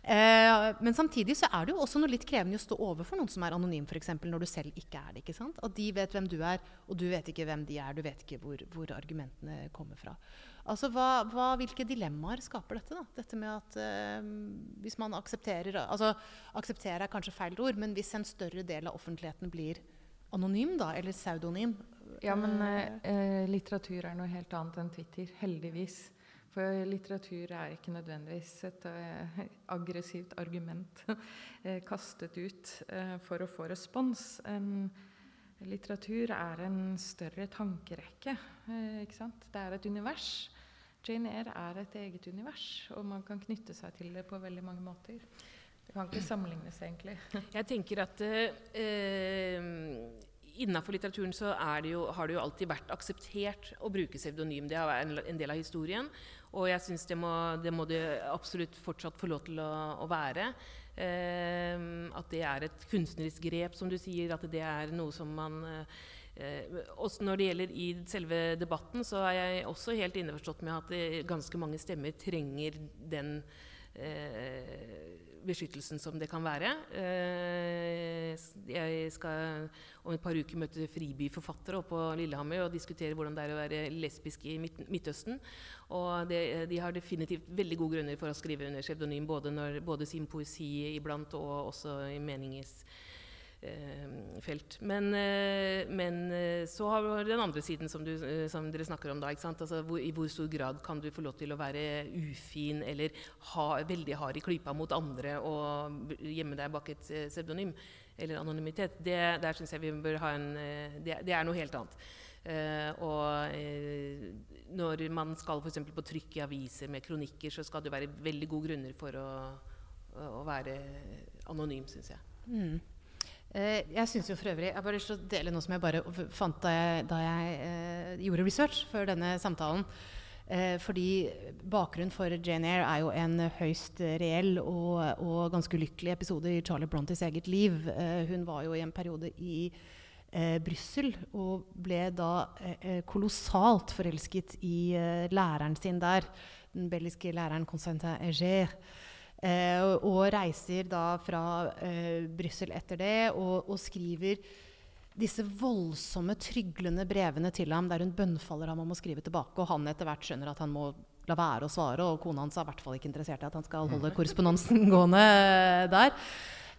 Eh, men samtidig så er det jo også noe litt krevende å stå overfor noen som er anonym, f.eks. når du selv ikke er det. ikke sant? At de vet hvem du er, og du vet ikke hvem de er. Du vet ikke hvor, hvor argumentene kommer fra. Altså, hva, hva, Hvilke dilemmaer skaper dette? da? Dette med at eh, Hvis man aksepterer altså Akseptere er kanskje feil ord, men hvis en større del av offentligheten blir anonym, da, eller pseudonym. Ja, men eh, eh, litteratur er noe helt annet enn Twitter. Heldigvis. For litteratur er ikke nødvendigvis et eh, aggressivt argument eh, kastet ut eh, for å få respons. En, litteratur er en større tankerekke. Eh, ikke sant? Det er et univers. Jane Eyre er et eget univers, og man kan knytte seg til det på veldig mange måter. Det kan ikke sammenlignes, egentlig. Jeg tenker at eh, Innafor litteraturen så det jo, har det jo alltid vært akseptert å bruke pseudonym. Det har vært en, del av historien. Og jeg syns det, det, må det absolutt fortsatt få lov til å, å være. Eh, at det er et kunstnerisk grep, som du sier. At det er noe som man eh, også når det gjelder i selve debatten, så er jeg også helt innforstått med at det, ganske mange stemmer trenger den eh, beskyttelsen som det kan være. Eh, jeg skal om et par uker møte fribyforfattere på Lillehammer og diskutere hvordan det er å være lesbisk i Midtøsten. Og det, de har definitivt veldig gode grunner for å skrive under pseudonym, både, både sin poesi iblant og også i meningens Eh, felt. Men, eh, men, eh, så har vi den andre siden som, du, som dere snakker om. da, altså, hvor, I hvor stor grad kan du få lov til å være ufin eller ha, veldig hard i klypa mot andre og gjemme deg bak et pseudonym eller anonymitet? Det, der synes jeg vi bør ha en det, det er noe helt annet. Uh, og uh, når man skal f.eks. på trykk i aviser med kronikker, så skal det være veldig gode grunner for å, å være anonym, syns jeg. Mm. Eh, jeg synes jo for øvrig, jeg bare lyst til å dele noe som jeg bare fant da jeg, da jeg eh, gjorde research før denne samtalen. Eh, fordi bakgrunnen for Jane Eyre er jo en høyst reell og, og ganske ulykkelig episode i Charlie Brontes eget liv. Hun var jo i en periode i eh, Brussel og ble da kolossalt forelsket i læreren sin der. Den belgiske læreren Constantin Eger. Eh, og reiser da fra eh, Brussel etter det og, og, skriver disse voldsomme, tryglende brevene til ham der hun bønnfaller ham om å skrive tilbake. Og han etter hvert skjønner at han må la være å svare, og kona hans er i hvert fall ikke interessert i at han skal holde korrespondansen gående der.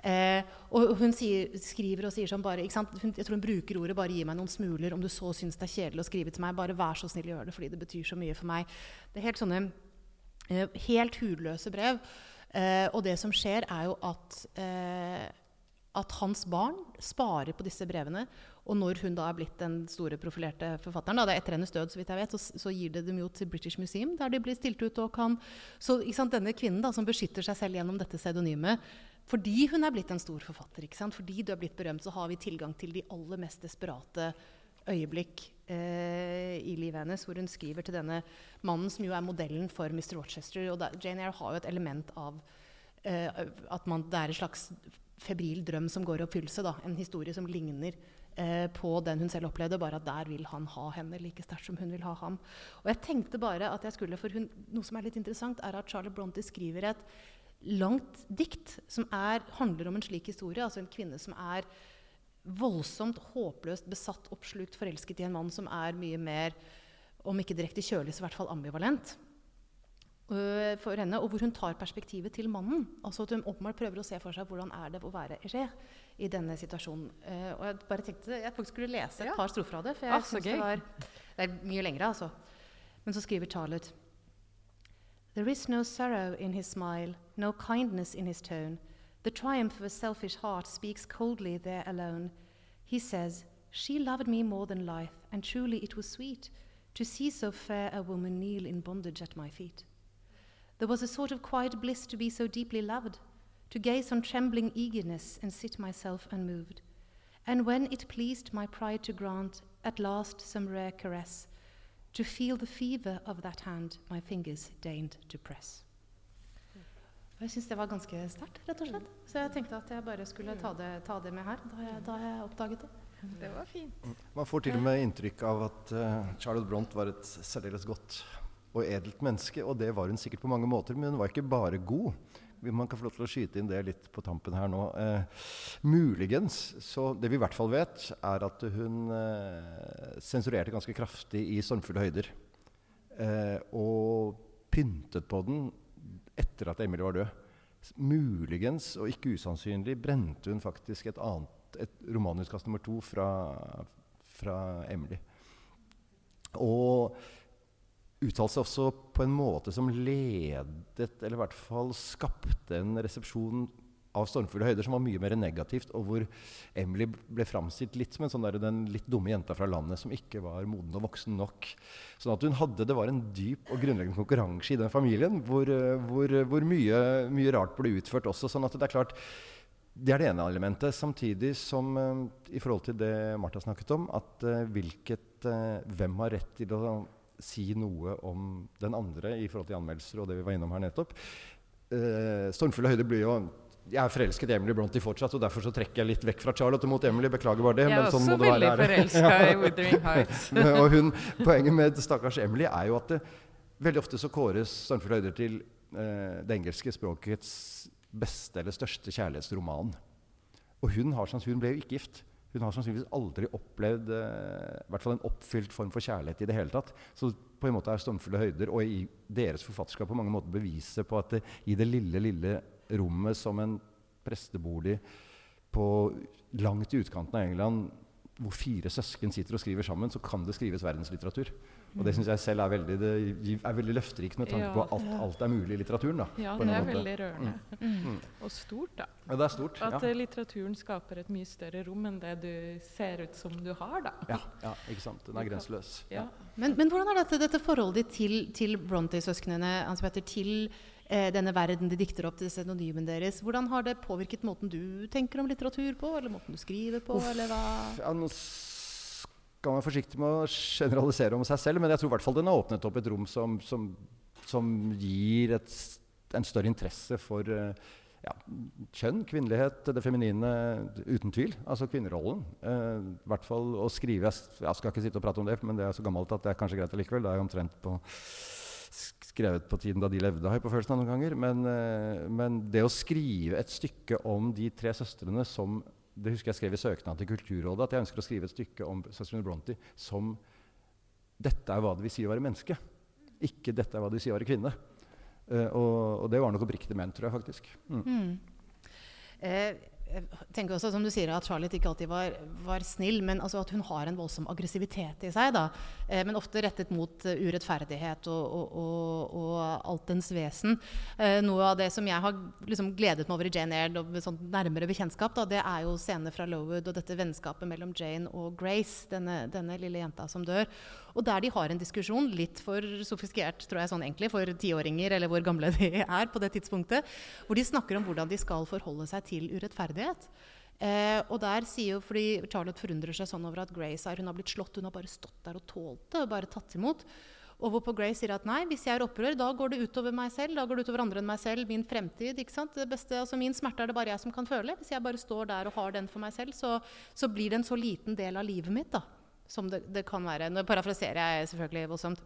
Eh, og hun sier, skriver og sier sånn bare hun, Jeg tror hun bruker ordet 'bare gi meg noen smuler'. Om du så syns det er kjedelig å skrive til meg, bare vær så snill gjør det, fordi det betyr så mye for meg. Det er helt sånne eh, helt hudløse brev. Eh, og det som skjer, er jo at, eh, at hans barn sparer på disse brevene. Og når hun da er blitt den store profilerte forfatteren, da, det er etter hennes død, så vidt jeg vet, så, så, gir det dem jo til British Museum, der de blir stilt ut og kan Så sant, denne kvinnen da, som beskytter seg selv gjennom dette pseudonymet, fordi hun er blitt en stor forfatter, fordi du er blitt berømt, så har vi tilgang til de aller mest desperate øyeblikk eh, i livet hennes, hvor hun skriver til denne mannen som jo er modellen for Mr. Rochester. Og da, Jane Eyre har jo et element av eh, at man, det er en slags febril drøm som går i oppfyllelse. Da. En historie som ligner eh, på den hun selv opplevde, bare at der vil han ha henne like sterkt som hun vil ha ham. Og jeg tenkte bare at jeg skulle, for hun, Noe som er litt interessant, er at Charlotte Bronte skriver et langt dikt som er, handler om en slik historie. Altså en kvinne som er voldsomt, håpløst besatt, oppslukt, forelsket i en mann som er mye mer, om ikke direkte kjølig, så i hvert fall ambivalent. øh, for henne, Og hvor hun tar perspektivet til mannen. Altså at Hun åpenbart prøver å se for seg hvordan er det å være Hergé i denne situasjonen. Uh, og Jeg bare tenkte jeg faktisk skulle lese et Ja. par strofer av det. For jeg ah, synes det var Det er mye lengre, altså. Men så skriver Charlotte There is no sorrow in his smile, no kindness in his tone. The triumph of a selfish heart speaks coldly there alone. He says, She loved me more than life, and truly it was sweet to see so fair a woman kneel in bondage at my feet. There was a sort of quiet bliss to be so deeply loved, to gaze on trembling eagerness and sit myself unmoved. And when it pleased my pride to grant at last some rare caress, to feel the fever of that hand my fingers deigned to press. Og Jeg syns det var ganske sterkt, rett og slett. Så jeg tenkte at jeg bare skulle ta det, ta det med her da jeg, da jeg oppdaget det. Det var fint. Man får til og med inntrykk av at uh, Charlotte Bront var et særdeles godt og edelt menneske. Og det var hun sikkert på mange måter, men hun var ikke bare god. Man kan få lov til å skyte inn det litt på tampen her nå. Eh, muligens. Så det vi i hvert fall vet, er at hun eh, sensurerte ganske kraftig i stormfulle høyder. Eh, og pyntet på den etter at Emilie var død. Muligens, og ikke usannsynlig, brente hun faktisk et annet et romanutkast nummer to fra, fra Emily. Og uttalte seg også på en måte som ledet, eller i hvert fall skapte en resepsjon av stormfulle høyder som var mye mer negativt, og hvor Emily ble framstilt litt som en sånn der, den litt dumme jenta fra landet som ikke var moden og voksen nok. Sånn at hun hadde, Det var en dyp og grunnleggende konkurranse i den familien hvor, eh, hvor, hvor mye, mye rart ble utført også. sånn at det er klart det er det ene elementet. Samtidig som eh, i forhold til det Martha snakket om, at eh, hvilket, hvem har rett til å si noe om den andre i forhold til anmeldelser og det vi var innom her nettopp. Eh, stormfulle høyder blir jo Jeg er forelsket i Emily Brontë fortsatt, og derfor så trekker jeg litt vekk fra Charlotte mot Emily. Beklager bare det. Jeg er men sånn også må veldig forelska i Withering Heights. og hun, poenget med stakkars Emily er jo at det, veldig ofte så kåres 'Stormfulle høyder' til eh, det engelske språkets beste eller største kjærlighetsroman. Og hun, har, hun ble jo ikke gift. Hun har sannsynligvis aldri opplevd eh, i hvert fall en oppfylt form for kjærlighet i det hele tatt. Så på en måte er 'Stormfulle høyder' og i deres forfatterskap på mange måter beviset på at det, i det lille, lille rommet som en prestebolig på langt i utkanten av England, hvor fire søsken sitter og skriver sammen, så kan det skrives verdenslitteratur. Og det syns jeg selv er veldig, det er veldig løfterikt med tanke Ja. på at alt, alt er mulig i litteraturen. Da, Ja, det er måte. veldig rørende. Mm. Og stort, da. Ja, det er stort. At ja. eh, litteraturen skaper et mye større rom enn det du ser ut som du har, da. Ja, ja, ikke sant. Den er grenseløs. Ja. Men, men hvordan er dette, dette forholdet til, til Brontë-søsknene, Hans Petter, til denne verden de dikter opp til pseudonymen deres? Hvordan har det påvirket måten du tenker om litteratur på, eller måten du skriver på, Uff. eller hva? Ja, nå skal man være forsiktig med å generalisere om seg selv, men jeg tror i hvert fall den har åpnet opp et rom som, som, som gir et, en større interesse for eh, ja, kjønn, kvinnelighet, det feminine, uten tvil. Altså kvinnerollen. Eh, I hvert fall å skrive Jeg skal ikke sitte og prate om det, men det er så gammelt at det er kanskje greit allikevel. Det er jo omtrent på skrevet på tiden da de levde, har jeg på følelsen av noen ganger. Men, eh, men det å skrive et stykke om de tre søstrene som Det husker jeg skrev i søknaden til Kulturrådet, at jeg ønsker å skrive et stykke om søstrene Brontë som Dette er hva det vil si å være menneske. Ikke dette er hva det vil si å være kvinne. Eh, og, og det var nok oppriktig ment, tror jeg faktisk. Mm. Mm. Eh, jeg tenker også, som du sier, at Charlotte ikke alltid var, var snill, men altså at hun har en voldsom aggressivitet i seg. Eh, men ofte rettet mot eh, urettferdighet og, og, og, og alt vesen. Eh, noe av det som jeg har liksom gledet meg over i Jane Eyre, og sånn nærmere bekjentskap, da, det er jo scener fra Lowood og dette vennskapet mellom Jane og Grace, denne, denne lille jenta som dør. Og der de har en diskusjon, litt for sofistikert tror jeg sånn egentlig, for tiåringer, eller hvor gamle de er på det tidspunktet, hvor de snakker om hvordan de skal forholde seg til urettferdighet. Eh, og der sier jo, fordi Charlotte forundrer seg sånn over at Grace er, hun har blitt slått, hun har bare stått der og tålt det, og bare tatt imot. Og hvorpå Grace sier at nei, hvis jeg er opprør, da går det utover meg selv, da går det utover andre enn meg selv, min fremtid. ikke sant? Det beste, altså Min smerte er det bare jeg som kan føle. Hvis jeg bare står der og har den for meg selv, så, så blir det en så liten del av livet mitt da, som det, det kan være. Nå parafraserer jeg selvfølgelig voldsomt.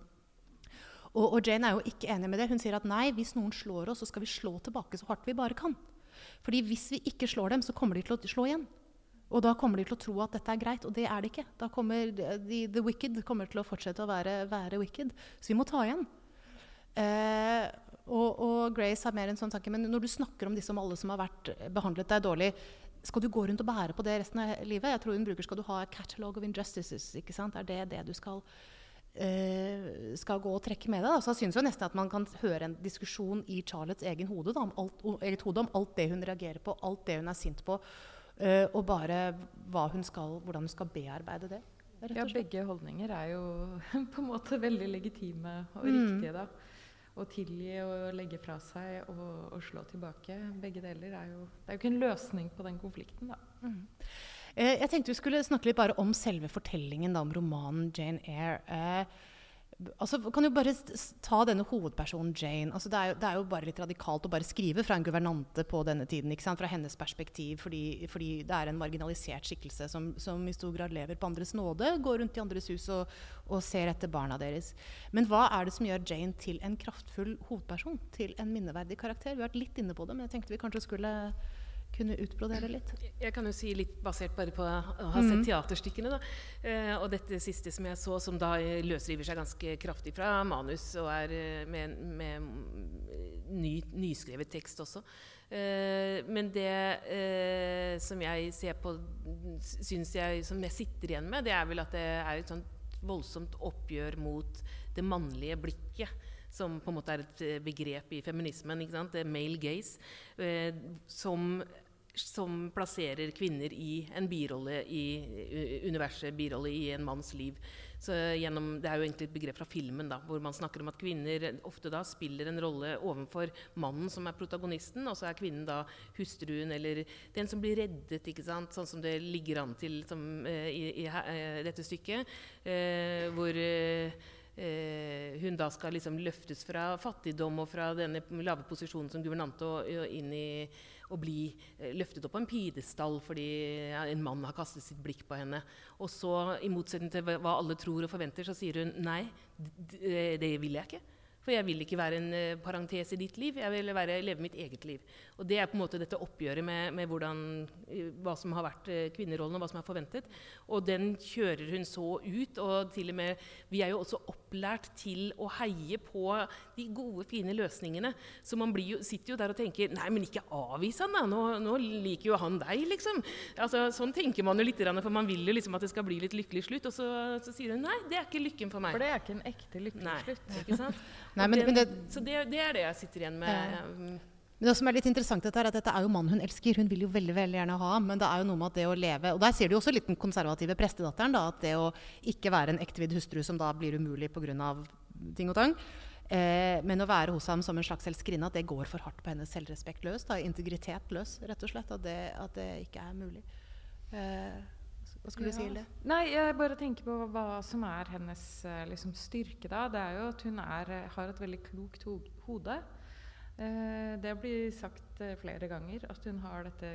Og, og Jane er jo ikke enig med det. Hun sier at nei, hvis noen slår oss, så skal vi slå tilbake så hardt vi bare kan. Fordi hvis vi ikke slår dem, så kommer de til å slå igjen. Og da kommer de til å tro at dette er greit, og det er det ikke. Da kommer de, The Wicked kommer til å fortsette å være, være wicked. Så vi må ta igjen. Eh, og, og, Grace har mer en sånn tanke. Men når du snakker om disse om alle som har vært behandlet deg dårlig, skal du gå rundt og bære på det resten av livet? Jeg tror hun bruker skal du ha a catalog of injustices. ikke sant? Er det det du skal eh, skal gå og trekke med deg. Så synes jeg nesten at man kan høre en diskusjon i Charlottes egen hode, da, om alt, eget hode om alt det hun reagerer på, alt det hun er sint på, eh, og bare hun skal, hvordan hun skal bearbeide det. Ja, begge holdninger er jo på en måte veldig legitime og mm. riktige, da. Å tilgi og legge fra seg og, og, slå tilbake. Begge deler er jo Det er jo ikke en løsning på den konflikten, da. Mm. Eh, jeg tenkte vi skulle snakke litt bare om selve fortellingen, da, om romanen Jane Eyre. Eh, altså, kan jo bare ta denne hovedpersonen Jane. Altså, det, er jo, det, er jo, bare litt radikalt å bare skrive fra en guvernante på denne tiden. Fra hennes perspektiv. Fordi, fordi, det er en marginalisert skikkelse som, som, i stor grad lever på andres nåde. Går rundt i andres hus og, og, ser etter barna deres. Men hva er det som gjør Jane til en kraftfull hovedperson? Til en minneverdig karakter? Vi har vært litt inne på det, men jeg tenkte vi kanskje skulle kunne utbrodere litt? Jeg kan jo si litt basert bare på å ha sett mm. teaterstykkene. Da. Eh, og dette siste som jeg så, som da løsriver seg ganske kraftig fra manus og er eh, med, med ny, nyskrevet tekst også. Eh, men det eh, som jeg ser på, syns jeg som jeg sitter igjen med, det er vel at det er et sånt voldsomt oppgjør mot det mannlige blikket som på en måte er et eh, begrep i feminismen. ikke sant? Male gaze. Eh, som, som, plasserer kvinner i en birolle i universet, birolle i en manns liv. Så gjennom, det er jo egentlig et begrep fra filmen da, hvor man snakker om at kvinner ofte da spiller en rolle overfor mannen som er protagonisten, og så er kvinnen da hustruen eller den som blir reddet, ikke sant? sånn som det ligger an til som, i, i, i uh, dette stykket. Eh, hvor eh, hun da skal liksom løftes fra fattigdom og fra denne lave posisjonen som guvernante og, og inn i å bli eh, løftet opp på en pidestall fordi en mann har kastet sitt blikk på henne. Og så, i motsetning til hva alle tror og forventer, så sier hun nei, det vil jeg ikke. For jeg vil ikke være en parentes i ditt liv, jeg vil være, leve mitt eget liv. Og Det er på en måte dette oppgjøret med, med hvordan, hva som har vært uh, kvinnerollen, og hva som er forventet. Og den kjører hun så ut. Og til og med, vi er jo også opplært til å heie på de gode, fine løsningene. Så man jo, sitter jo der og tenker Nei, men ikke avvis han, da! Nå, nå, liker jo han deg, liksom. Altså, sånn tenker man jo litt, for man vil jo liksom at det skal bli litt lykkelig slutt. Og så, så sier hun nei, det er ikke lykken for meg. For det er ikke en ekte lykkelig slutt. ikke sant? Nei, men, den, men det, så det, det, er det jeg sitter igjen med. Ja. Men det som er litt interessant dette er at dette er jo mannen hun elsker. Hun vil jo veldig veldig gjerne ha ham. Men det er jo noe med at det å leve Og der ser du jo også litt den konservative prestedatteren. da, At det å ikke være en ektevidd hustru som da blir umulig pga. ting og tang. Eh, men å være hos ham som en slags elskerinne, at det går for hardt på hennes selvrespekt løs. da, Integritet løs, rett og slett. At det, at det ikke er mulig. Eh, hva skulle ja. du si, Hilde? Nei, Jeg bare tenker på hva som er hennes eh, liksom, styrke. da. Det er jo at hun er, har et veldig klokt ho hode. Eh, det blir sagt eh, flere ganger at hun har dette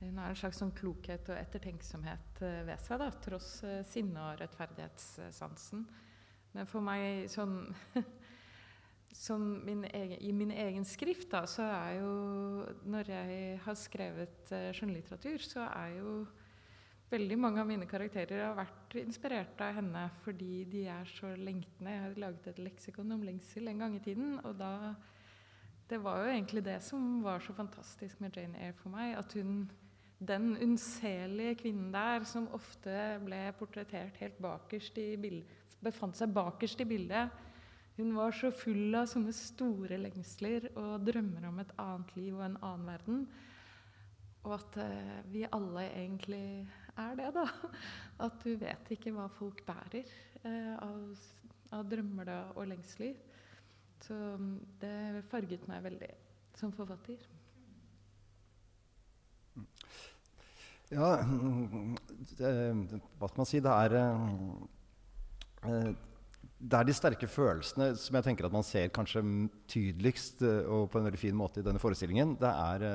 hun har en slags sånn klokhet og ettertenksomhet eh, ved seg, da, tross sinne- og rettferdighetssansen. Men for meg sånn min egen, I min egen skrift, da, så er jo Når jeg har skrevet skjønnlitteratur, så er jo Veldig mange av mine karakterer har vært inspirert av henne fordi de er så lengtende. Jeg har laget et leksikon om lengsel en gang i tiden. Og da Det var jo egentlig det som var så fantastisk med Jane Eyre for meg. At hun Den unnselige kvinnen der som ofte ble portrettert helt bakerst i bildet, befant seg bakerst i bildet. Hun var så full av sånne store lengsler og drømmer om et annet liv og en annen verden. Og at uh, vi alle egentlig er det, da. At du vet ikke hva folk bærer eh, av, av, drømmer og lengsler. Så mm, det farget meg veldig som forfatter. Ja, det, hva skal man si? Det er eh, det er de sterke følelsene som jeg tenker at man ser kanskje tydeligst eh, og på en veldig fin måte i denne forestillingen. Det er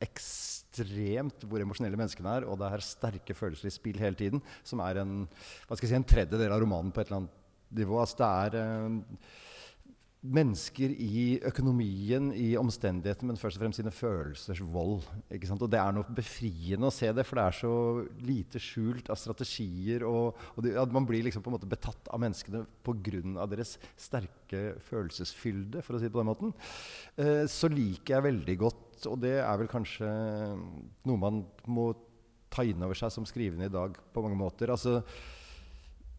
ekstremt hvor emosjonelle menneskene er, og det er sterke følelser i spill hele tiden, som er en, hva skal jeg si, en tredjedel av romanen på et eller annet nivå. Altså det er mennesker i økonomien, i omstendighetene, men først og fremst sine følelsers vold. Og det er noe befriende å se det, for det er så lite skjult av strategier. Og, og det, man blir liksom på en måte betatt av menneskene pga. deres sterke følelsesfylde, for å si det på den måten. Eh, så liker jeg veldig godt, og det er vel kanskje noe man må ta inn over seg som skrivende i dag på mange måter. altså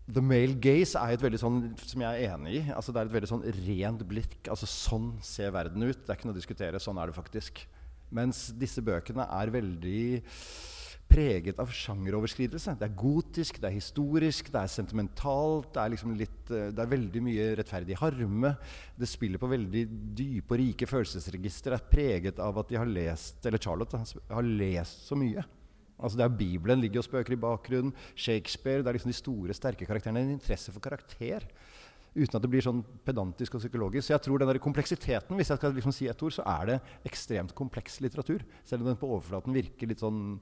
The male gaze er et veldig sånn, som jeg er enig i. Altså, det er et veldig sånn rent blikk. Altså, sånn ser verden ut. Det er ikke noe å diskutere. Sånn er det faktisk. Mens disse bøkene er veldig preget av sjangeroverskridelse. Det er gotisk, det er historisk, det er sentimentalt. Det er, liksom litt, eh, det er veldig mye rettferdig harme. Det spiller på veldig dype og rike følelsesregister. Det er preget av at de har lest, eller Charlotte har lest så mye. Altså det er Bibelen ligger og spøker i bakgrunnen. Shakespeare. Det er liksom de store, sterke karakterene. En interesse for karakter. Uten at det blir sånn pedantisk og psykologisk. Så jeg tror den der kompleksiteten, hvis jeg skal liksom si et ord, så er det ekstremt kompleks litteratur. Selv om den på overflaten virker litt sånn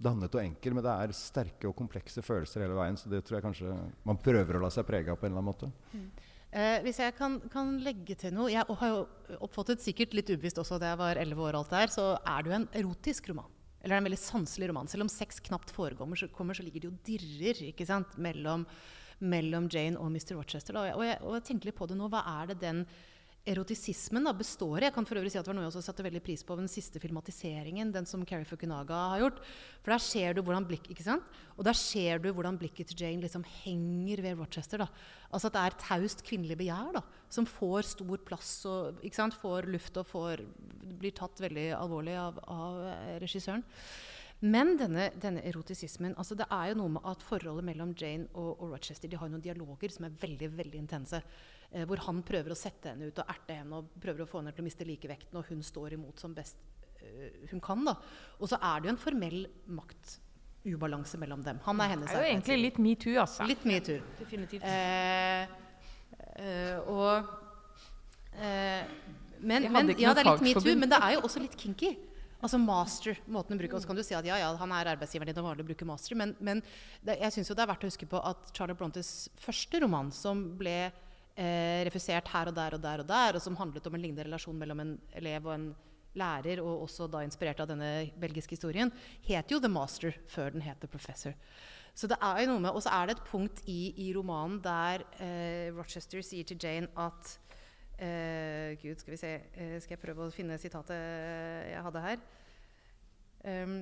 dannet og enkel. Men det er sterke og komplekse følelser hele veien. Så det tror jeg kanskje man prøver å la seg prege av på en eller annen måte. Mm. Eh, hvis jeg kan, kan, legge til noe Jeg har jo oppfattet sikkert litt ubevisst også da jeg var 11 år, alt der, så er det jo en erotisk roman. Eller en veldig sanselig roman. Selv om sex knapt forekommer, så, kommer, så ligger det jo dirrer ikke sant? Mellom, mellom Jane og Mr. Rochester. Og jeg, og, jeg, og jeg tenker litt på det nå. Hva er det den erotisismen da, består i. Jeg kan for øvrig si at det var noe jeg også satte veldig pris på den siste filmatiseringen, den som Carrie Fukunaga har gjort. For der ser du hvordan blikk, ikke sant? Og der ser du hvordan blikket til Jane liksom henger ved Rochester. da. Altså at det er taust kvinnelig begjær da, som får stor plass og ikke sant? får luft og får, blir tatt veldig alvorlig av, av regissøren. Men denne, denne, erotisismen altså Det er jo noe med at forholdet mellom Jane og, og Rochester de har noen dialoger som er veldig veldig intense. Eh, hvor han prøver å sette henne ut og erte henne og prøver å få henne til å miste likevekten, og hun står imot som best uh, hun kan. da. Og så er det jo en formell maktubalanse mellom dem. Han er hennes Det er jo egentlig litt metoo, altså. Litt metoo. Definitivt. Eh, eh, og eh, men, men, ja, det er litt metoo, men det er jo også litt kinky. Altså master, måten å bruke. og så kan du si at ja, ja, han er arbeidsgiveren din og vanlig bruker master, men, men det, jeg syns det er verdt å huske på at Charlotte Brontes første roman, som ble eh, refusert her og der og der og der, og som handlet om en lignende relasjon mellom en elev og en lærer, og også da inspirert av denne belgiske historien, het jo The Master før den het The Professor. Så det er jo noe med, Og så er det et punkt i, i romanen der eh, Rochester sier til Jane at eh, Gud, skal vi se uh, Skal jeg prøve å finne sitatet jeg hadde her? Um,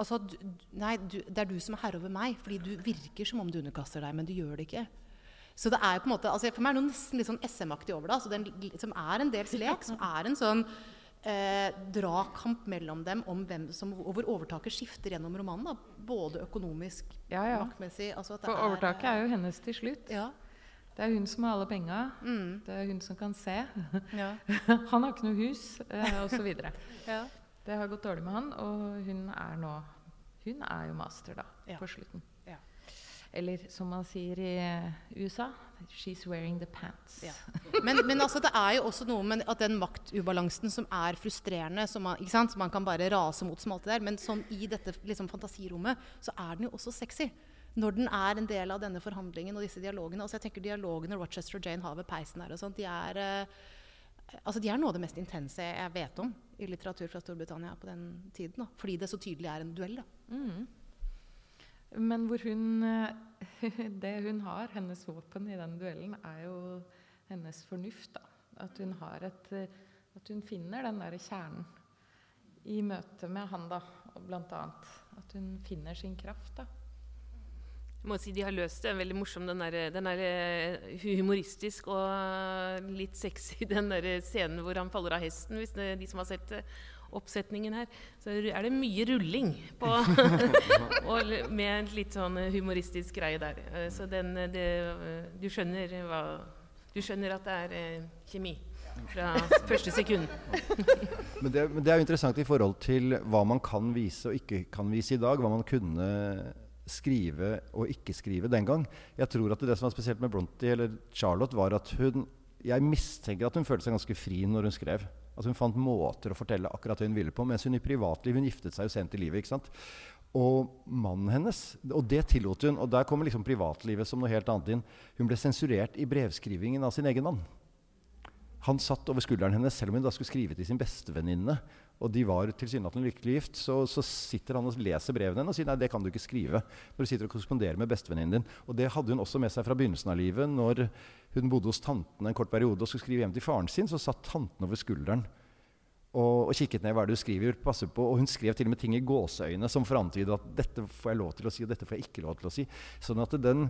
altså, du, nei, du, det er du som er herre over meg, fordi du virker som om du underkaster deg, men du gjør det ikke. Så det er jo på en måte, altså For meg er det nesten litt sånn SM-aktig over det. altså den, Som er en dels lek. Som er en sånn eh, dragkamp mellom dem om hvem som, og hvor overtaket skifter gjennom romanen. da, Både økonomisk, ja, ja. maktmessig altså For er, overtaket er jo hennes til slutt. Ja. Det er hun som har alle penga. Mm. Det er hun som kan se. Ja. han har ikke noe hus, eh, osv. ja. Det har gått dårlig med han, og hun er nå Hun er jo master, da, ja. på slutten. Eller som man sier i eh, USA She's wearing the pants. Ja. Men, men altså, det er jo også noe med at den maktubalansen som er frustrerende, som man, som man kan bare rase mot som alt det der, men sånn i dette liksom, fantasirommet så er den jo også sexy. Når den er en del av denne forhandlingen og disse dialogene. Altså, jeg tenker Dialogene Rochester og Jane har ved peisen her, og sånt, de er, uh, altså, de er noe av det mest intense jeg vet om i litteratur fra Storbritannia på den tiden. Da. Fordi det så tydelig er en duell. Mm. Men hvor hun eh, Det hun har, hennes våpen i den duellen, er jo hennes fornuft. da. At hun, har et, eh, at hun finner den derre kjernen i møte med han, da, blant annet. At hun finner sin kraft, da. Jeg må si De har løst det. Veldig morsom. Den er, den er eh, humoristisk og litt sexy, den der scenen hvor han faller av hesten, hvis det, de som har sett det oppsetningen her, så er det mye rulling på og med en litt sånn humoristisk greie der. Eh, så den, eh, det, eh, du, skjønner hva, du skjønner at det er kjemi fra første sekund. men, det, men det er jo interessant i forhold til hva man kan vise og ikke kan vise i dag. Hva man kunne skrive og ikke skrive den gang. Jeg tror at det som var spesielt med Bronte eller Charlotte, var at hun Jeg mistenker at hun følte seg ganske fri når hun skrev. At Hun fant måter å fortelle akkurat det hun ville på. Mens hun i privatliv Hun giftet seg jo sent i livet. ikke sant? Og mannen hennes Og det tillot hun. Og der kommer liksom privatlivet som noe helt annet inn. Hun ble sensurert i brevskrivingen av sin egen mann. Han satt over skulderen hennes selv om hun da skulle skrive til sin bestevenninne. Og de var tilsynelatende lykkelig gift. Så, så, sitter han og leser brevene hennes og sier nei, det kan du ikke skrive. Når du sitter og korresponderer med bestevenninnen din. Og det hadde hun også med seg fra begynnelsen av livet. Når hun bodde hos tanten en kort periode og skulle skrive hjem til faren sin, så satt tanten over skulderen og, og, kikket ned hva du skriver. passer på, Og hun skrev til og med ting i gåseøyne som for antydet at dette får jeg lov til å si, og dette får jeg ikke lov til å si. Sånn at den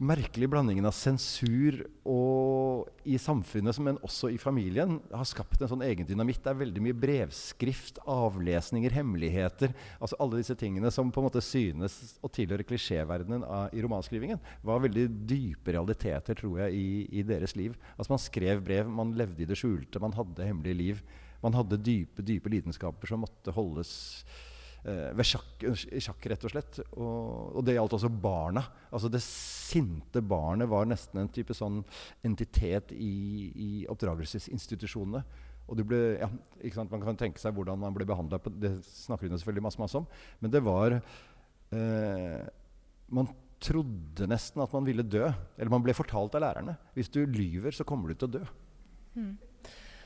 merkelige blandingen av sensur og i samfunnet, men også i familien, har skapt en sånn egen dynamitt. Det er veldig mye brevskrift, avlesninger, hemmeligheter. altså Alle disse tingene som på en måte synes å tilhøre klisjéverdenen i romanskrivingen, var veldig dype realiteter, tror jeg, i, i deres liv. Altså Man skrev brev, man levde i det skjulte, man hadde hemmelige liv. Man hadde dype, dype lidenskaper som måtte holdes eh, ved sjakk, sjakk, rett og slett. Og, og, det gjaldt også barna. Altså Det sinte barnet var nesten en type sånn entitet i, i oppdragelsesinstitusjonene. Og ble, ja, Man kan tenke seg hvordan man ble behandla. Det snakker hun selvfølgelig masse, masse om. Men det var eh, Man trodde nesten at man ville dø. Eller man ble fortalt av lærerne. Hvis du lyver, så kommer du til å dø. Mm.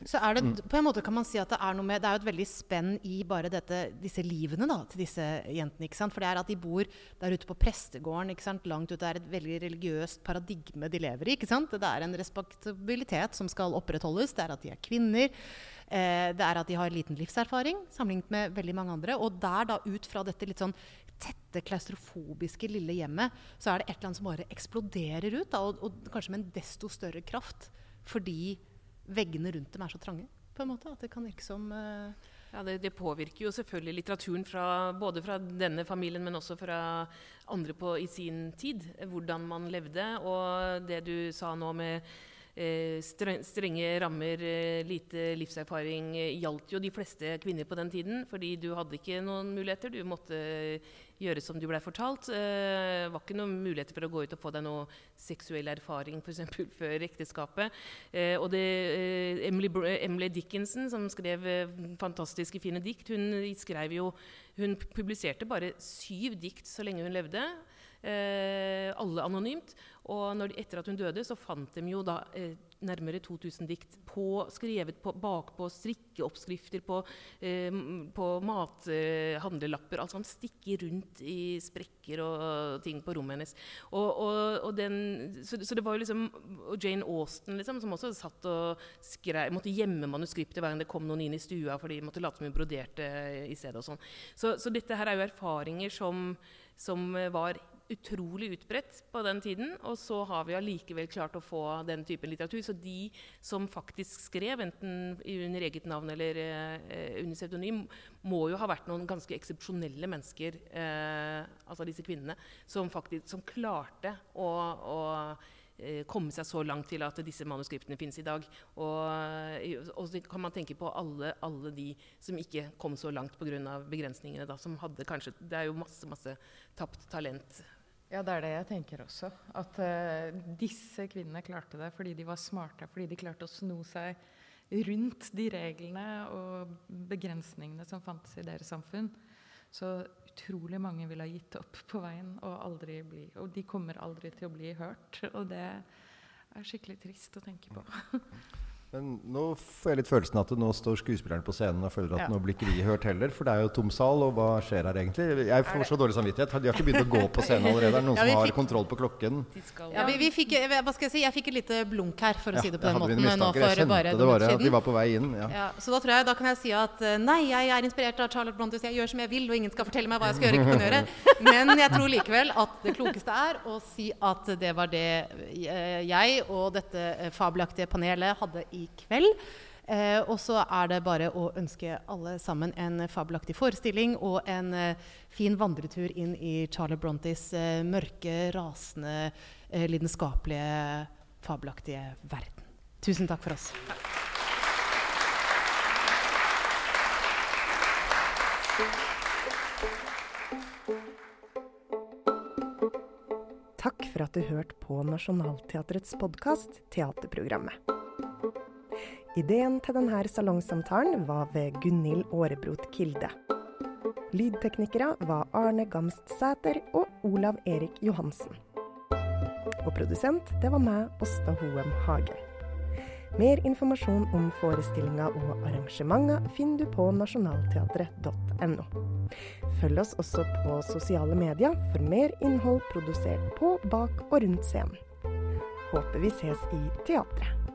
Så er det mm. på en måte kan man si at det er noe med Det er jo et veldig spenn i bare dette, disse livene da, til disse jentene. ikke sant? For det er at de bor der ute på prestegården ikke sant? langt ute. Det er et veldig religiøst paradigme de lever i. ikke sant? Det er en respektabilitet som skal opprettholdes. Det er at de er kvinner. Eh, det er at de har liten livserfaring sammenlignet med veldig mange andre. Og der da ut fra dette litt sånn tette, klaustrofobiske lille hjemmet, så er det et eller annet som bare eksploderer ut. Da, og, og kanskje med en desto større kraft. Fordi veggene rundt dem er så trange. på en måte, At det kan virke som uh, ja, det, det, påvirker jo selvfølgelig litteraturen fra, både fra denne familien, men også fra andre på, i sin tid. Hvordan man levde. Og det du sa nå med eh, strenge rammer, eh, lite livserfaring, eh, gjaldt jo de fleste kvinner på den tiden. Fordi du hadde ikke noen muligheter. Du måtte gjøre som du blei fortalt. Det eh, var ikke noen muligheter for å gå ut og få deg noe seksuell erfaring eksempel, før ekteskapet. Eh, og det, eh, Emily, Emily, Dickinson, som skrev fantastiske, fine dikt, hun, jo, hun publiserte bare syv dikt så lenge hun levde. Eh, alle anonymt. Og når, etter at hun døde, så fant de jo da eh, nærmere 2000 dikt på, skrevet på, bakpå strikkeoppskrifter på, eh, på mathandlelapper. altså han stikker rundt i sprekker og ting på rommet hennes. Og, og, og den, så, så, det var jo liksom Jane Austen liksom, som også satt og skrev, måtte gjemme manuskriptet hver gang det kom noen inn i stua, for de måtte late som hun broderte i stedet. og sånn. Så, så dette her er jo erfaringer som, som var utrolig utbredt på den tiden. Og så har vi allikevel klart å få den typen litteratur. Så de som faktisk skrev, enten under eget navn eller eh, under pseudonym, må jo ha vært noen ganske eksepsjonelle mennesker, eh, altså disse kvinnene, som faktisk som klarte å, å eh, komme seg så langt til at disse manuskriptene finnes i dag. Og, eh, og så kan man tenke på alle, alle de som ikke kom så langt pga. begrensningene. Da, som hadde kanskje, Det er jo masse, masse tapt talent ja, det er det jeg tenker også. At uh, disse kvinnene klarte det fordi de var smarte. Fordi de klarte å sno seg rundt de reglene og begrensningene som fantes i deres samfunn. Så utrolig mange ville ha gitt opp på veien, og, aldri bli, og de kommer aldri til å bli hørt. Og det er skikkelig trist å tenke på. Men nå får jeg litt følelsen at nå står skuespillerne på scenen og føler at ja. nå blir ikke vi hørt heller. For det er jo tom sal, og hva skjer her egentlig? Jeg får så dårlig samvittighet. De har ikke begynt å gå på scenen allerede? Er det noen ja, som har fikk, kontroll på klokken? Ja, vi, vi, fikk, hva skal jeg si? Jeg fikk et lite blunk her, for å si det på den måten. Nå for jeg bare det bare at de var på vei inn. så da tror jeg da kan jeg si at eh, nei, jeg er inspirert av Charlotte Bronte, jeg gjør som jeg vil, og ingen skal fortelle meg hva jeg skal gjøre ikke kan gjøre. Men jeg tror likevel at det klokeste er å si at det var det eh, jeg og dette eh, fabelaktige panelet hadde i kveld. Eh, og så er det bare å ønske alle sammen en fabelaktig forestilling og en eh, fin vandretur inn i Charlie Brontes eh, mørke, rasende, eh, lidenskapelige, fabelaktige verden. Tusen takk for oss. Takk for at du hørte på Nationaltheatrets podkast Teaterprogrammet. Ideen til denne salongsamtalen var ved Gunhild Aarebrot Kilde. Lydteknikere var Arne Gamst Sæter og Olav Erik Johansen. Og produsent, det var meg, Åsta Hoem Hagen. Mer informasjon om forestillinga og arrangementer finner du på nasjonalteatret.no. Følg oss også på sosiale medier for mer innhold produsert på, bak og rundt scenen. Håper vi ses i teatret.